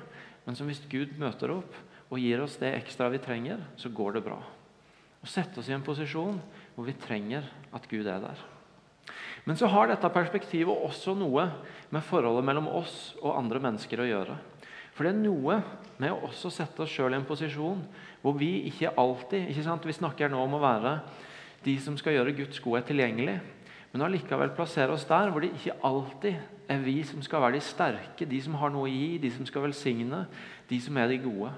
men som hvis Gud møter opp og gir oss det ekstra vi trenger, så går det bra. Og sette oss i en posisjon hvor vi trenger at Gud er der. Men så har dette perspektivet også noe med forholdet mellom oss og andre mennesker å gjøre. For det er noe med å også sette oss sjøl i en posisjon hvor vi ikke alltid ikke sant? Vi snakker nå om å være de som skal gjøre Guds godhet tilgjengelig. Men allikevel plassere oss der hvor det ikke alltid er vi som skal være de sterke, de som har noe å gi, de som skal velsigne, de som er de gode.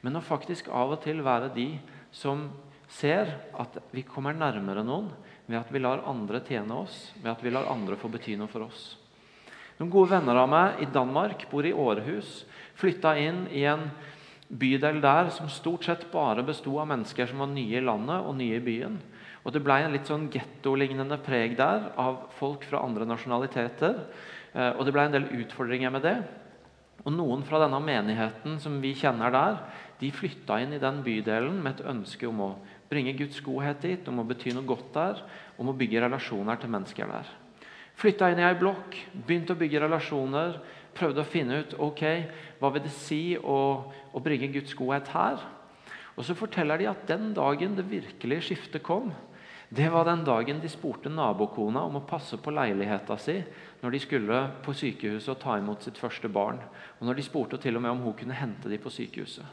Men å faktisk av og til være de som ser at vi kommer nærmere noen ved at vi lar andre tjene oss, ved at vi lar andre få bety noe for oss. Noen gode venner av meg i Danmark bor i Århus. Flytta inn i en bydel der som stort sett bare besto av mennesker som var nye i landet og nye i byen. Og Det ble en litt sånn gettolignende preg der av folk fra andre nasjonaliteter. Eh, og det ble en del utfordringer med det. Og Noen fra denne menigheten som vi kjenner der, de flytta inn i den bydelen med et ønske om å bringe Guds godhet dit, om å bety noe godt der, om å bygge relasjoner til mennesker der. Flytta inn i ei blokk, begynte å bygge relasjoner, prøvde å finne ut ok, hva vil det si å, å bringe Guds godhet her. Og Så forteller de at den dagen det virkelige skiftet kom, det var den dagen de spurte nabokona om å passe på leiligheta si når de skulle på sykehuset og ta imot sitt første barn. Og når de spurte til og med om hun kunne hente dem på sykehuset.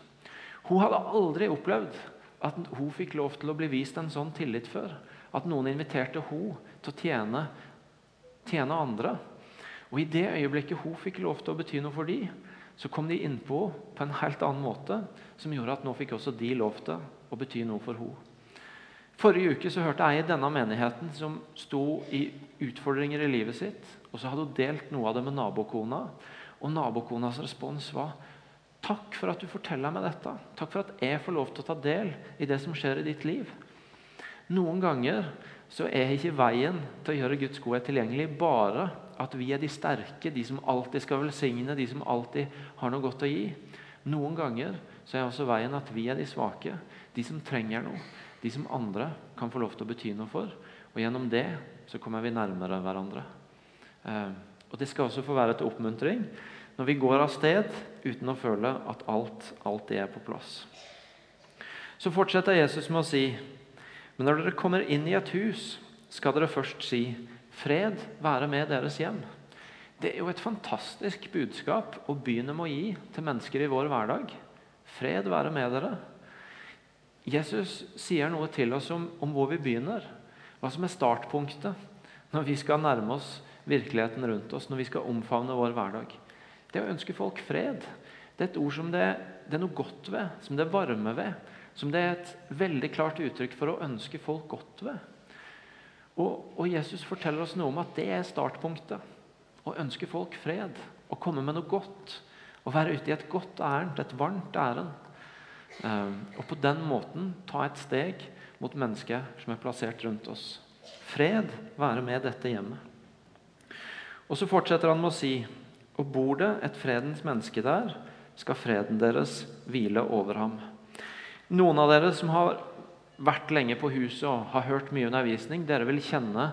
Hun hadde aldri opplevd at hun fikk lov til å bli vist en sånn tillit før. At noen inviterte hun til å tjene, tjene andre. Og I det øyeblikket hun fikk lov til å bety noe for de, så kom de innpå på en helt annen måte, som gjorde at nå fikk også de lov til å bety noe for henne. Forrige uke så hørte jeg i denne menigheten som sto i utfordringer i livet sitt. og Så hadde hun delt noe av det med nabokona. Og nabokonas respons var Takk for at du forteller meg dette. Takk for at jeg får lov til å ta del i det som skjer i ditt liv. Noen ganger så er ikke veien til å gjøre Guds godhet tilgjengelig bare at vi er de sterke, de som alltid skal velsigne, de som alltid har noe godt å gi. Noen ganger så er også veien at vi er de svake, de som trenger noe. De som andre kan få lov til å bety noe for. Og gjennom det så kommer vi nærmere hverandre. Eh, og Det skal også få være til oppmuntring når vi går av sted uten å føle at alt alltid er på plass. Så fortsetter Jesus med å si men når dere kommer inn i et hus, skal dere først si 'Fred være med deres hjem'. Det er jo et fantastisk budskap å begynne med å gi til mennesker i vår hverdag. Fred være med dere. Jesus sier noe til oss om, om hvor vi begynner, hva som er startpunktet når vi skal nærme oss virkeligheten rundt oss, når vi skal omfavne vår hverdag. Det å ønske folk fred det er et ord som det, det er noe godt ved, som det er varme ved som det er et veldig klart uttrykk for å ønske folk godt ved. Og, og, Jesus forteller oss noe om at det er startpunktet. Å ønske folk fred, å komme med noe godt. Å være ute i et godt ærend, et varmt ærend. Um, og på den måten ta et steg mot mennesket som er plassert rundt oss. Fred være med dette hjemmet. Og så fortsetter han med å si og bor det et fredens menneske der, skal freden deres hvile over ham. Noen av dere som har vært lenge på huset og har hørt mye undervisning, dere vil kjenne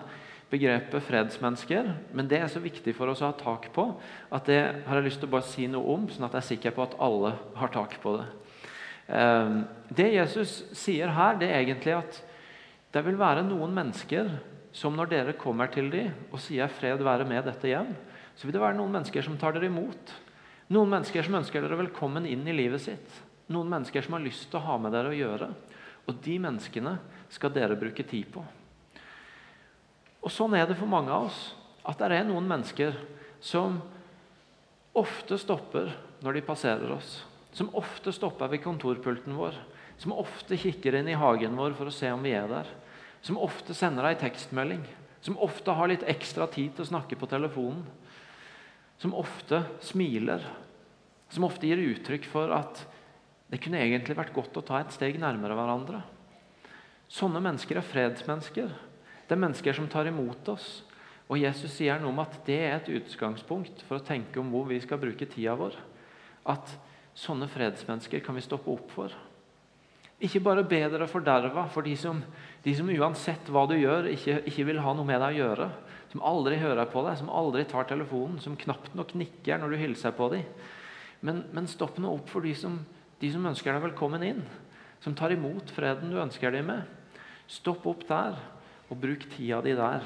begrepet fredsmennesker, men det er så viktig for oss å ha tak på at det har jeg lyst til å bare si noe om, sånn at jeg er sikker på at alle har tak på det. Ehm, det Jesus sier her, det er egentlig at det vil være noen mennesker som når dere kommer til dem og sier 'fred være med dette hjem', så vil det være noen mennesker som tar dere imot. Noen mennesker som ønsker dere velkommen inn i livet sitt. Noen mennesker som har lyst til å ha med dere å gjøre. Og de menneskene skal dere bruke tid på. Og Sånn er det for mange av oss. At det er noen mennesker som ofte stopper når de passerer oss. Som ofte stopper ved kontorpulten vår. Som ofte kikker inn i hagen vår for å se om vi er der. Som ofte sender ei tekstmelding. Som ofte har litt ekstra tid til å snakke på telefonen. Som ofte smiler. Som ofte gir uttrykk for at det kunne egentlig vært godt å ta et steg nærmere hverandre. Sånne mennesker er fredsmennesker. Det er mennesker som tar imot oss. Og Jesus sier noe om at det er et utgangspunkt for å tenke om hvor vi skal bruke tida vår. At Sånne fredsmennesker kan vi stoppe opp for. Ikke bare be dere forderva for de som, de som, uansett hva du gjør, ikke, ikke, vil ha noe med deg å gjøre. Som aldri hører på deg, som aldri tar telefonen, som knapt nok nikker når du hilser på dem. Men, men stopp nå opp for de som, de som ønsker deg velkommen inn. Som tar imot freden du ønsker dem med. Stopp opp der, og bruk tida di der.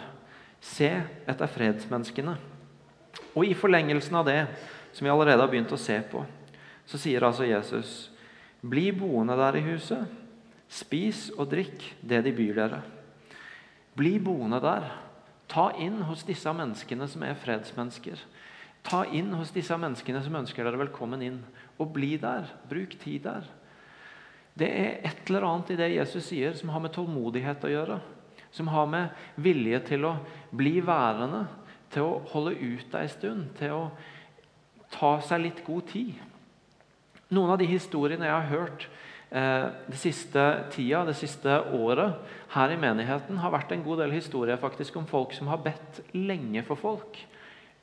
Se etter fredsmenneskene. Og i forlengelsen av det som vi allerede har begynt å se på, så sier altså Jesus, 'Bli boende der i huset. Spis og drikk det de byr dere.' Bli boende der. Ta inn hos disse menneskene som er fredsmennesker. Ta inn hos disse menneskene som ønsker dere velkommen inn. Og bli der. Bruk tid der. Det er et eller annet i det Jesus sier, som har med tålmodighet å gjøre. Som har med vilje til å bli værende, til å holde ut ei stund, til å ta seg litt god tid. Noen av de historiene jeg har hørt eh, det siste tida, det siste året her i menigheten, har vært en god del historier faktisk om folk som har bedt lenge for folk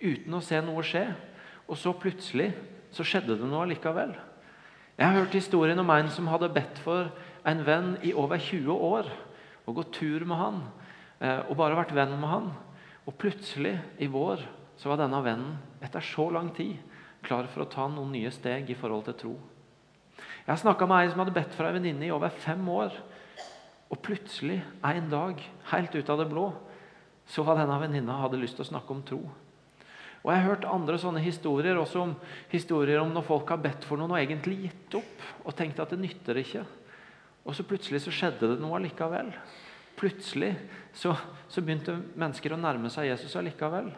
uten å se noe skje. Og så plutselig så skjedde det noe likevel. Jeg har hørt historien om en som hadde bedt for en venn i over 20 år. Og gått tur med han eh, og bare vært venn med han. Og plutselig, i vår, så var denne vennen etter så lang tid klar for å ta noen nye steg i forhold til tro. Jeg har snakka med ei som hadde bedt for ei venninne i over fem år. Og plutselig, en dag, helt ut av det blå, så var denne venninna hadde lyst til å snakke om tro. Og Jeg har hørt andre sånne historier også om historier om når folk har bedt for noen og egentlig gitt opp og tenkt at det nytter ikke. Og så plutselig så skjedde det noe allikevel. Plutselig så, så begynte mennesker å nærme seg Jesus allikevel.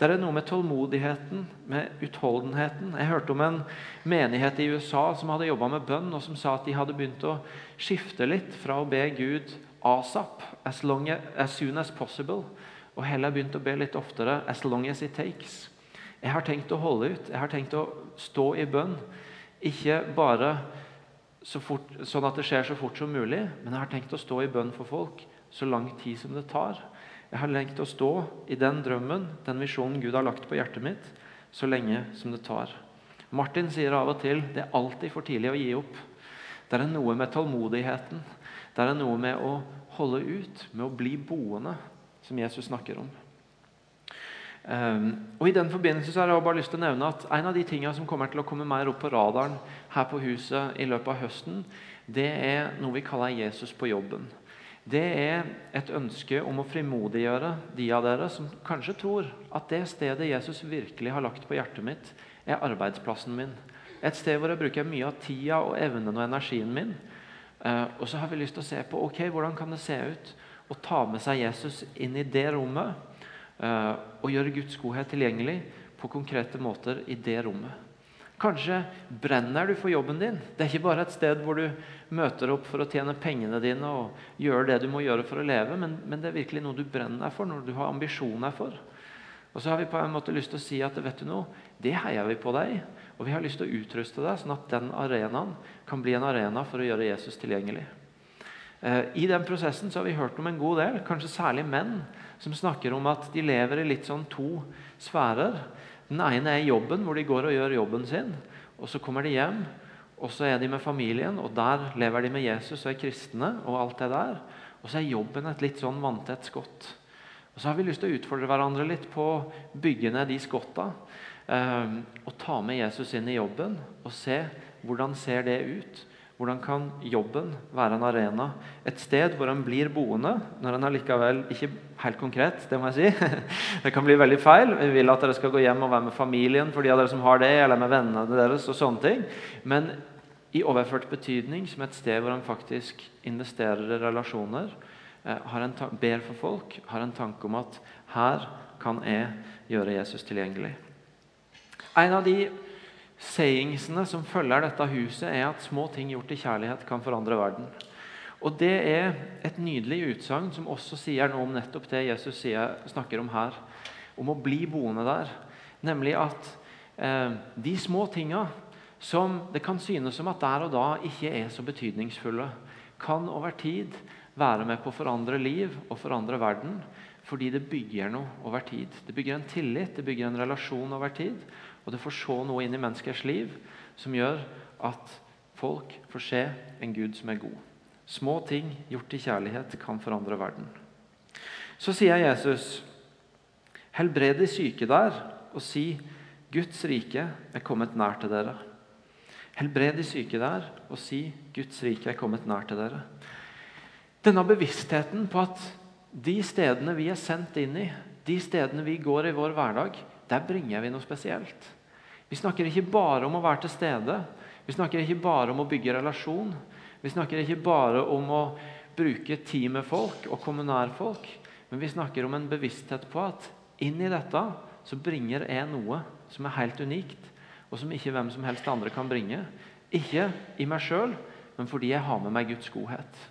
Det er noe med tålmodigheten, med utholdenheten. Jeg hørte om en menighet i USA som hadde jobba med bønn, og som sa at de hadde begynt å skifte litt fra å be Gud asap, as, long as soon as possible, og heller begynt å be litt oftere as long as it takes. Jeg har tenkt å holde ut. Jeg har tenkt å stå i bønn. Ikke bare så fort, sånn at det skjer så fort som mulig, men jeg har tenkt å stå i bønn for folk så lang tid som det tar. Jeg har lengt å stå i den drømmen, den visjonen Gud har lagt på hjertet mitt, så lenge som det tar. Martin sier av og til det er alltid for tidlig å gi opp. Det er noe med tålmodigheten, det er noe med å holde ut, med å bli boende, som Jesus snakker om. Um, og I den forbindelse så har jeg bare lyst til å nevne at En av de tingene som kommer til å komme mer opp på radaren her på huset i løpet av høsten, det er noe vi kaller Jesus på jobben det er et ønske om å frimodiggjøre de av dere som kanskje tror at det stedet Jesus virkelig har lagt på hjertet mitt, er arbeidsplassen min. Et sted hvor jeg bruker mye av tida og evnen og energien min. Uh, og så har vi lyst til å se på ok, hvordan kan det se ut å ta med seg Jesus inn i det rommet eh, og gjøre Guds godhet tilgjengelig på konkrete måter i det rommet. Kanskje brenner du for jobben din. Det er ikke bare et sted hvor du møter opp for å tjene pengene dine og gjøre det du må gjøre for å leve, men, men det er virkelig noe du brenner for, noe du har ambisjoner for. Og så har vi på en måte lyst til å si at vet du noe, det heier vi på deg. Og vi har lyst til å utruste deg sånn at den arenaen kan bli en arena for å gjøre Jesus tilgjengelig. Eh, I den prosessen har vi hørt om en god del, kanskje særlig menn, som snakker om at de lever i litt sånn to sfærer. Den ene er jobben, hvor de går og gjør jobben sin. og så kommer de hjem, og så er de med familien, og der lever de med Jesus og er kristne. Og alt det der. Og så er jobben et litt sånn vanntett skott. Og så har vi lyst til å utfordre hverandre litt på å bygge ned de skotta. Eh, og ta med Jesus inn i jobben og se hvordan ser det ut. Hvordan kan jobben være en arena? Et sted hvor en blir boende, når en allikevel Ikke helt konkret, det må jeg si. (laughs) Det kan bli veldig feil. Vi vil at dere skal gå hjem og være med familien for de av dere som har det, eller med vennene deres. og sånne ting. Men i overført betydning som et sted hvor en faktisk investerer i relasjoner, eh, ber for folk, har en tanke om at her kan jeg gjøre Jesus tilgjengelig. En av de sayingsene som følger dette huset, er at små ting gjort i kjærlighet kan forandre verden. Og Det er et nydelig utsagn som også sier noe om nettopp det Jesus sier, snakker om her. Om å bli boende der. Nemlig at eh, de små tinga som det kan synes som at der og da ikke er så betydningsfulle, kan over tid være med på å forandre liv og forandre verden. Fordi det bygger noe over tid. Det bygger en tillit, det bygger en relasjon over tid. Og det får se noe inn i menneskers liv som gjør at folk får se en Gud som er god. Små ting gjort i kjærlighet kan forandre verden. Så sier Jesus, helbred de syke der, og si, Guds rike er kommet nær til dere. Helbred de syke der, og si, Guds rike er kommet nær til dere. Denne bevisstheten på at de stedene vi er sendt inn i, de stedene vi går i vår hverdag, der bringer vi noe spesielt. Vi snakker ikke bare om å være til stede. Vi snakker ikke bare om å bygge relasjon. Vi snakker ikke bare om å bruke tid med folk og komme nær folk. Men vi snakker om en bevissthet på at inn i dette så bringer jeg noe som er helt unikt, og som ikke hvem som helst andre kan bringe. Ikke i meg sjøl, men fordi jeg har med meg Guds godhet.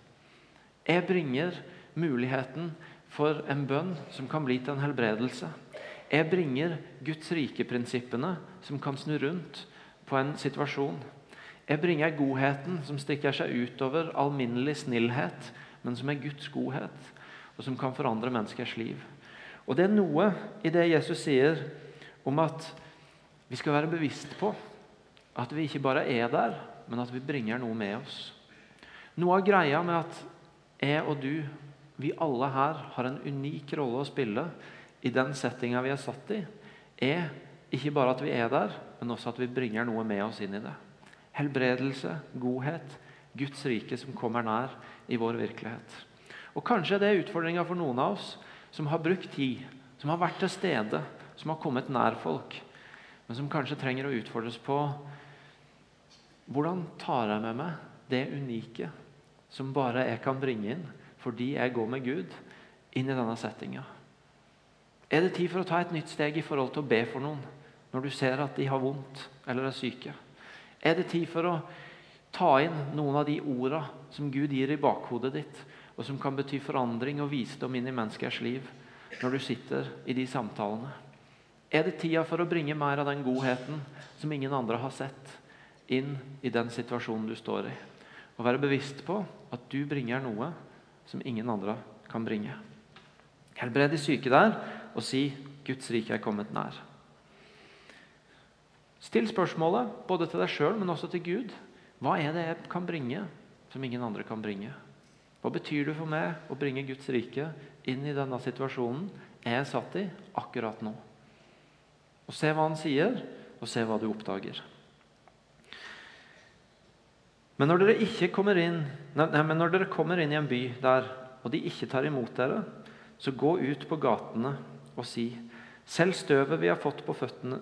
Jeg bringer muligheten for en bønn som kan bli til en helbredelse. Jeg bringer Guds rike-prinsippene som kan snu rundt på en situasjon. Jeg bringer godheten som stikker seg utover alminnelig snillhet, men som er Guds godhet, og som kan forandre menneskers liv. Og Det er noe i det Jesus sier om at vi skal være bevisst på at vi ikke bare er der, men at vi bringer noe med oss. Noe av greia med at jeg og du, vi alle her, har en unik rolle å spille i den settinga vi er satt i, er ikke bare at vi er der, men også at vi bringer noe med oss inn i det. Helbredelse, godhet, Guds rike som kommer nær i vår virkelighet. Og Kanskje det er utfordringa for noen av oss som har brukt tid, som har vært til stede, som har kommet nær folk, men som kanskje trenger å utfordres på hvordan tar jeg med meg det unike som bare jeg kan bringe inn fordi jeg går med Gud, inn i denne settinga. Er det tid for å ta et nytt steg i forhold til å be for noen når du ser at de har vondt eller er syke? Er det tid for å ta inn noen av de orda som Gud gir i bakhodet ditt, og som kan bety forandring og visdom inn i menneskers liv når du sitter i de samtalene? Er det tida for å bringe mer av den godheten som ingen andre har sett, inn i den situasjonen du står i? Og være bevisst på at du bringer noe som ingen andre kan bringe. Helbred de syke der, og si 'Guds rike er kommet nær'. Still spørsmålet både til deg sjøl, men også til Gud. Hva er det jeg kan bringe som ingen andre kan bringe? Hva betyr det for meg å bringe Guds rike inn i denne situasjonen jeg er satt i akkurat nå? Og Se hva han sier, og se hva du oppdager. Men når dere, ikke kommer inn, nei, men når dere kommer inn i en by der, og de ikke tar imot dere, så gå ut på gatene og si:" Selv støvet vi har fått på føttene,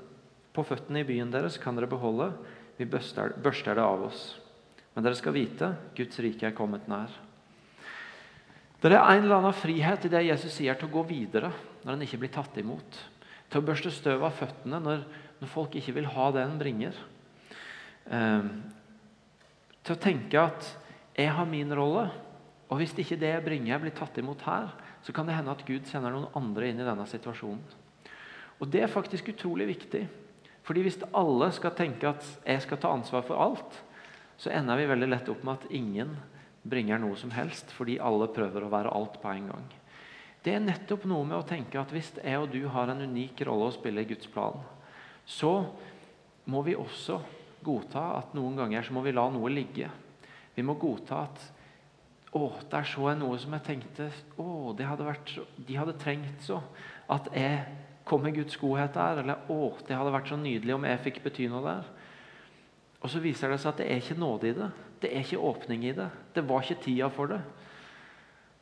på føttene i byen deres, kan dere beholde. Vi børster, børster det av oss. Men dere skal vite Guds rike er kommet nær. Det er en eller annen frihet i det Jesus sier til å gå videre når en ikke blir tatt imot. Til å børste støv av føttene når, når folk ikke vil ha det en bringer. Eh, til å tenke at jeg har min rolle, og hvis ikke det jeg bringer, blir tatt imot her, så kan det hende at Gud sender noen andre inn i denne situasjonen. Og Det er faktisk utrolig viktig. Fordi Hvis alle skal tenke at jeg skal ta ansvar for alt, så ender vi veldig lett opp med at ingen bringer noe som helst, fordi alle prøver å være alt på en gang. Det er nettopp noe med å tenke at hvis jeg og du har en unik rolle å spille i Guds plan, så må vi også godta at noen ganger så må vi la noe ligge. Vi må godta at å, der så jeg noe som jeg tenkte å, hadde vært, De hadde trengt så at jeg kom med Guds godhet der. Eller å, det hadde vært så nydelig om jeg fikk bety noe der. Og så viser det seg at det er ikke nåde i det. Det er ikke åpning i det. Det var ikke tida for det.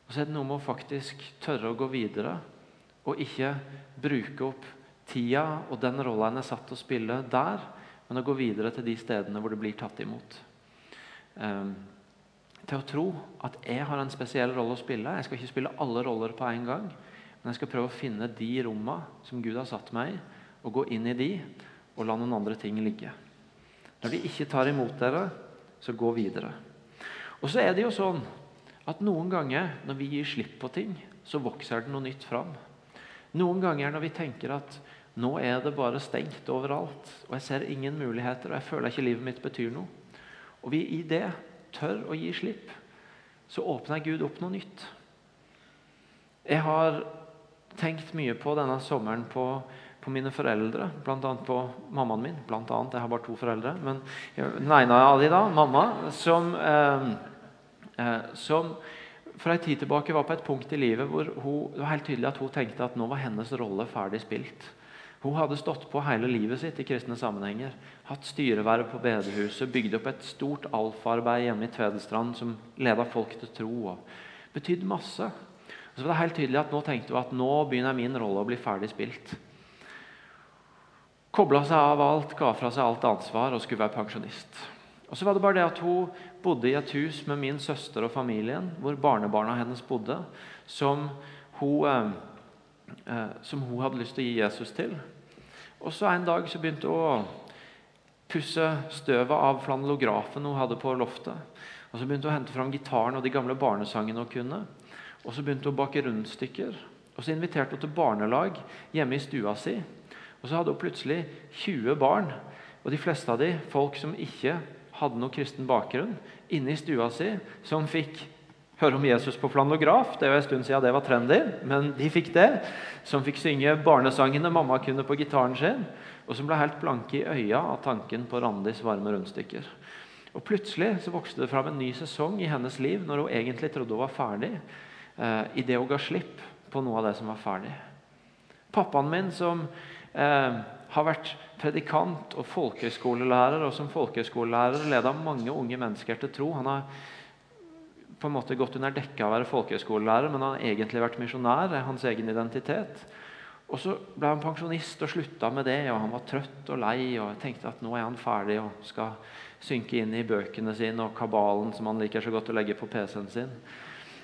Og så er det noe med å faktisk tørre å gå videre og ikke bruke opp tida og den rolla en er satt til å spille der, men å gå videre til de stedene hvor det blir tatt imot. Um, til å tro at jeg har en spesiell rolle å spille. Jeg skal ikke spille alle roller på en gang, men jeg skal prøve å finne de rommene som Gud har satt meg i, og gå inn i de og la noen andre ting ligge. Når de ikke tar imot dere, så gå videre. Og så er det jo sånn at noen ganger når vi gir slipp på ting, så vokser det noe nytt fram. Noen ganger når vi tenker at nå er det bare stengt overalt, og jeg ser ingen muligheter, og jeg føler ikke livet mitt betyr noe. Og vi i det tør å gi slipp, så åpner Gud opp noe nytt. Jeg har tenkt mye på denne sommeren på, på mine foreldre, bl.a. på mammaen min. Blant annet, jeg har bare to foreldre. Men den ene av de, da, mamma, som, eh, eh, som for en tid tilbake var på et punkt i livet hvor hun, det var helt tydelig at hun tenkte at nå var hennes rolle ferdig spilt. Hun hadde stått på hele livet sitt i kristne sammenhenger. Hatt styreverv på bedehuset, bygd opp et stort alfaarbeid hjemme i Tvedestrand som leda folk til tro. og Betydde masse. Og så var det helt tydelig at Nå tenkte hun at nå begynner min rolle å bli ferdig spilt. Kobla seg av alt, ga fra seg alt ansvar og skulle være pensjonist. Og så var det bare det at Hun bodde i et hus med min søster og familien, hvor barnebarna hennes bodde, som hun, eh, eh som hun hadde lyst til å gi Jesus til. Og så En dag så begynte hun å pusse støvet av flanellografen hun hadde på loftet. Og Så begynte hun å hente fram gitaren og de gamle barnesangene hun kunne. Og Så begynte hun å bake rundstykker. Og Så inviterte hun til barnelag hjemme i stua si. Og Så hadde hun plutselig 20 barn, og de fleste av de folk som ikke hadde noe kristen bakgrunn, inne i stua si, som fikk høre om Jesus på flanograf. Det er jo en stund siden det var trendy, men de fikk det. Som fikk synge barnesangene mamma kunne på gitaren sin, og som ble helt blanke i øya av tanken på Randis varme rundstykker. Og Plutselig så vokste det fram en ny sesong i hennes liv når hun egentlig trodde hun var ferdig, eh, i det hun ga slipp på noe av det som var ferdig. Pappaen min, som eh, har vært predikant og folkehøyskolelærer, og som folkehøyskolelærer leda mange unge mennesker til tro. Han har på en måte gått under dekket av å være folkehøyskolelærer, men han har egentlig vært misjonær. er hans egen identitet. Og Så ble han pensjonist og slutta med det. og Han var trøtt og lei og tenkte at nå er han ferdig og skal synke inn i bøkene sine og kabalen som han liker så godt å legge på PC-en sin.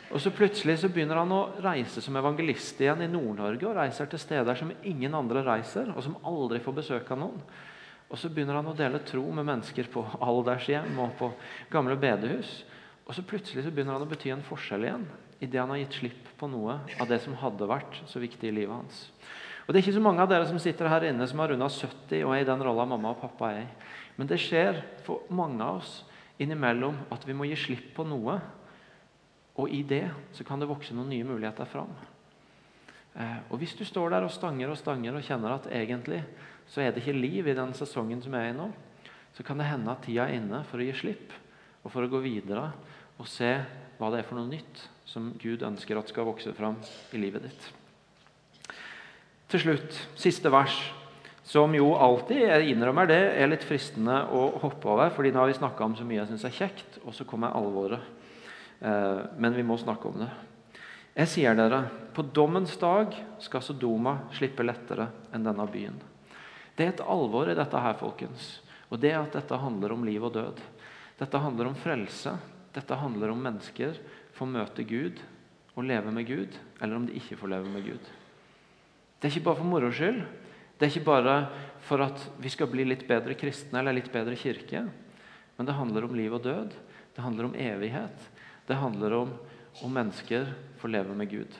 Og så Plutselig så begynner han å reise som evangelist igjen i Nord-Norge. og Reiser til steder som ingen andre reiser, og som aldri får besøk av noen. Og Så begynner han å dele tro med mennesker på aldershjem og på gamle bedehus. Og så plutselig så begynner han å bety en forskjell igjen idet han har gitt slipp på noe av det som hadde vært så viktig i livet hans. Og Det er ikke så mange av dere som sitter her inne som har runda 70 og er i den rolla mamma og pappa er i. Men det skjer for mange av oss innimellom at vi må gi slipp på noe. Og i det så kan det vokse noen nye muligheter fram. Eh, og Hvis du står der og stanger og stanger og kjenner at egentlig så er det ikke liv i den sesongen som er i nå, så kan det hende at tida er inne for å gi slipp og for å gå videre og se hva det er for noe nytt som Gud ønsker at skal vokse fram i livet ditt. Til slutt, siste vers, som jo alltid jeg innrømmer det, er litt fristende å hoppe over, fordi nå har vi snakka om så mye jeg syns er kjekt, og så kommer alvoret. Eh, men vi må snakke om det. Jeg sier dere, på dommens dag skal Sodoma slippe lettere enn denne byen. Det er et alvor i dette her, folkens. Og det er at dette handler om liv og død. Dette handler om frelse. Dette handler om mennesker får møte Gud og leve med Gud, eller om de ikke får leve med Gud. Det er ikke bare for moro skyld. Det er ikke bare for at vi skal bli litt bedre kristne eller litt bedre kirke. Men det handler om liv og død. Det handler om evighet. Det handler om om mennesker får leve med Gud.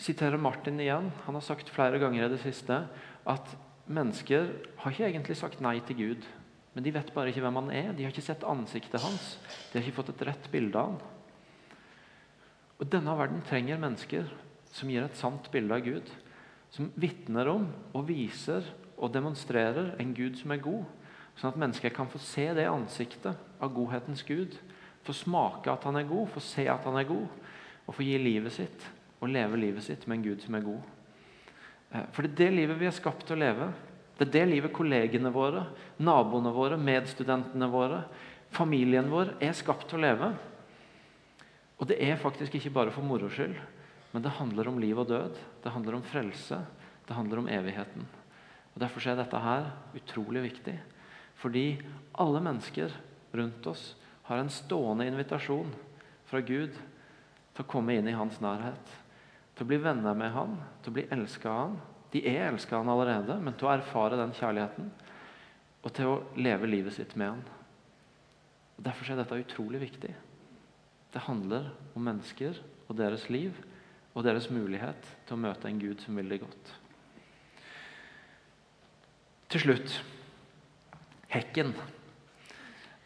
Jeg siterer Martin igjen. Han har sagt flere ganger i det siste at mennesker har ikke egentlig sagt nei til Gud. Men de vet bare ikke hvem han er. De har ikke sett ansiktet hans. De har ikke fått et rett bilde av han. Og Denne verden trenger mennesker som gir et sant bilde av Gud. Som vitner om og viser og demonstrerer en Gud som er god. Sånn at mennesker kan få se det ansiktet av godhetens Gud. Få smake at han er god, få se at han er god, og få gi livet sitt og leve livet sitt med en Gud som er god. Eh, for det er det livet vi er skapt til å leve. Det er det livet kollegene våre, naboene våre, medstudentene våre, familien vår er skapt til å leve. Og det er faktisk ikke bare for moro skyld, men det handler om liv og død. Det handler om frelse. Det handler om evigheten. Og Derfor er dette her utrolig viktig. Fordi alle mennesker rundt oss har en stående invitasjon fra Gud til å komme inn i hans nærhet. Til å bli venner med han, til å bli elska av han. De er elska av han allerede, men til å erfare den kjærligheten. Og til å leve livet sitt med han. Og Derfor er dette utrolig viktig. Det handler om mennesker og deres liv og deres mulighet til å møte en Gud som vil det godt. Til slutt hekken.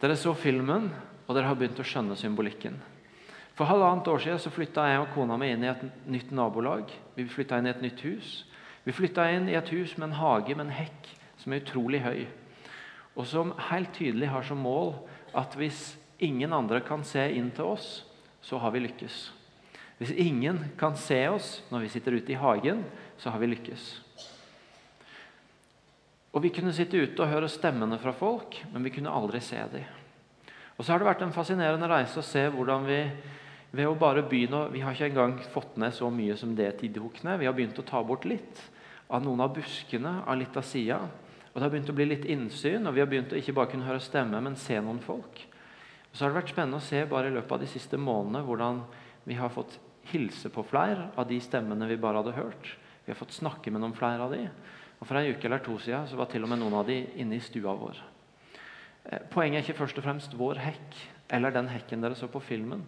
Dere så filmen, og dere har begynt å skjønne symbolikken. For halvannet år siden så flytta jeg og kona mi inn i et nytt nabolag. Vi flytta inn i et nytt hus. Vi flytta inn i et hus med en hage med en hekk som er utrolig høy, og som helt tydelig har som mål at hvis ingen andre kan se inn til oss, så har vi lykkes. Hvis ingen kan se oss når vi sitter ute i hagen, så har vi lykkes. Og Vi kunne sitte ute og høre stemmene fra folk, men vi kunne aldri se dem. Og så har det vært en fascinerende reise å se hvordan vi ved å bare begynne Vi har ikke engang fått ned så mye som det tidhukkene. Vi har begynt å ta bort litt av noen av buskene av litt av sida. Og det har begynt å bli litt innsyn, og vi har begynt å ikke bare kunne høre stemme, men se noen folk. Og så har det vært spennende å se bare i løpet av de siste månedene hvordan vi har fått hilse på flere av de stemmene vi bare hadde hørt. Vi har fått snakke med noen flere av de. Og For en uke eller to siden så var til og med noen av de inne i stua vår. Eh, poenget er ikke først og fremst vår hekk eller den hekken dere så på filmen.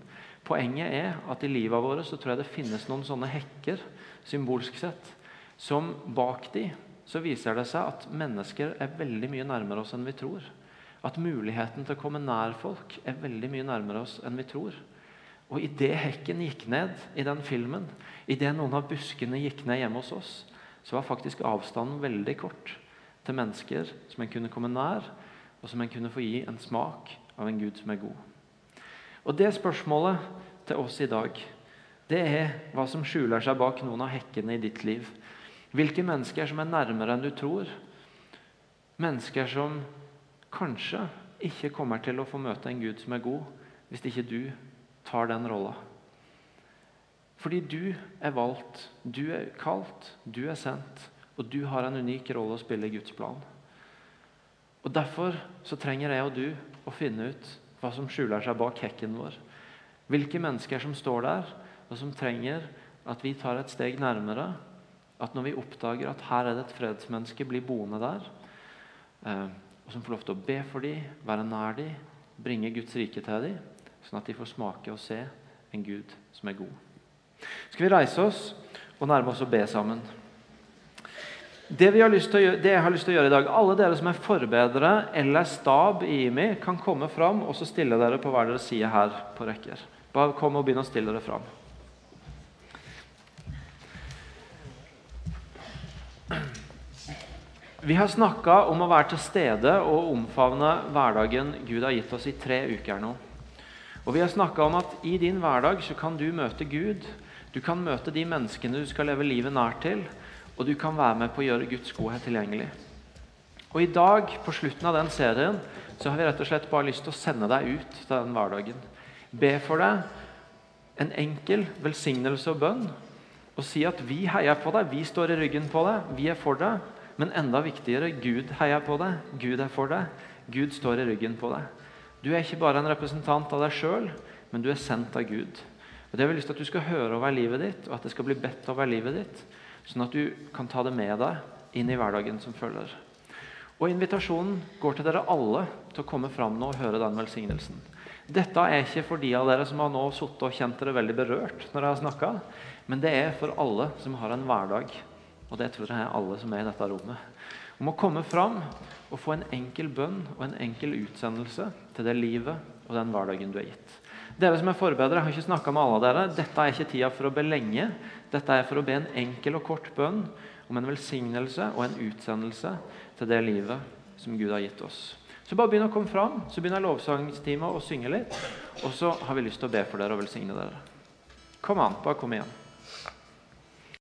Poenget er at i livet vårt så tror jeg det finnes noen sånne hekker, symbolsk sett, som bak de så viser det seg at mennesker er veldig mye nærmere oss enn vi tror. At muligheten til å komme nær folk er veldig mye nærmere oss enn vi tror. Og idet hekken gikk ned i den filmen, idet noen av buskene gikk ned hjemme hos oss, så var faktisk avstanden veldig kort til mennesker som en kunne komme nær, og som en kunne få gi en smak av en Gud som er god. Og Det spørsmålet til oss i dag, det er hva som skjuler seg bak noen av hekkene i ditt liv. Hvilke mennesker som er nærmere enn du tror. Mennesker som kanskje ikke kommer til å få møte en Gud som er god, hvis ikke du tar den rolla. Fordi du er valgt, du er kalt, du er sendt, og du har en unik rolle å spille i Guds plan. Og Derfor så trenger jeg og du å finne ut hva som skjuler seg bak hekken vår. Hvilke mennesker som står der, og som trenger at vi tar et steg nærmere. At når vi oppdager at her er det et fredsmenneske, blir boende der. Eh, og som får lov til å be for dem, være nær dem, bringe Guds rike til dem. Sånn at de får smake og se en Gud som er god. Skal vi reise oss og nærme oss å be sammen? Det, gjøre, det, jeg har lyst til å gjøre i dag Alle dere som er forbedere eller stab i IMI, kan komme fram og så stille dere på hver deres side her på rekker. Bare kom og begynn å stille dere fram. Vi har snakka om å være til stede og omfavne hverdagen Gud har gitt oss i tre uker nå. Og Vi har snakka om at i din hverdag så kan du møte Gud du kan møte de menneskene du skal leve livet nært til, og du kan være med på å gjøre Guds godhet tilgjengelig. Og I dag, på slutten av den serien, så har vi rett og slett bare lyst til å sende deg ut til den hverdagen. Be for deg en enkel velsignelse og bønn. Og si at vi heier på deg, vi står i ryggen på deg, vi er for deg. Men enda viktigere, Gud heier på deg, Gud er for deg, Gud står i ryggen på deg. Du er ikke bare en representant av deg sjøl, men du er sendt av Gud. Og Det har vi lyst til at du skal høre over livet ditt, og at det skal bli bedt over livet ditt. Sånn at du kan ta det med deg inn i hverdagen som følger. Og Invitasjonen går til dere alle til å komme fram nå og høre den velsignelsen. Dette er ikke for de av dere som har nå sittet og kjent dere veldig berørt når jeg har snakka, men det er for alle som har en hverdag. Og det tror jeg er alle som er i dette rommet. Om å komme fram og få en enkel bønn og en enkel utsendelse til det livet og den hverdagen du er gitt. Dere som er forbedrere, har ikke snakka med alle dere. Dette er ikke tida for å be lenge. Dette er for å be en enkel og kort bønn om en velsignelse og en utsendelse til det livet som Gud har gitt oss. Så bare begynn å komme fram. Så begynner lovsangstimen å synge litt. Og så har vi lyst til å be for dere og velsigne dere. Kom an, bare kom igjen.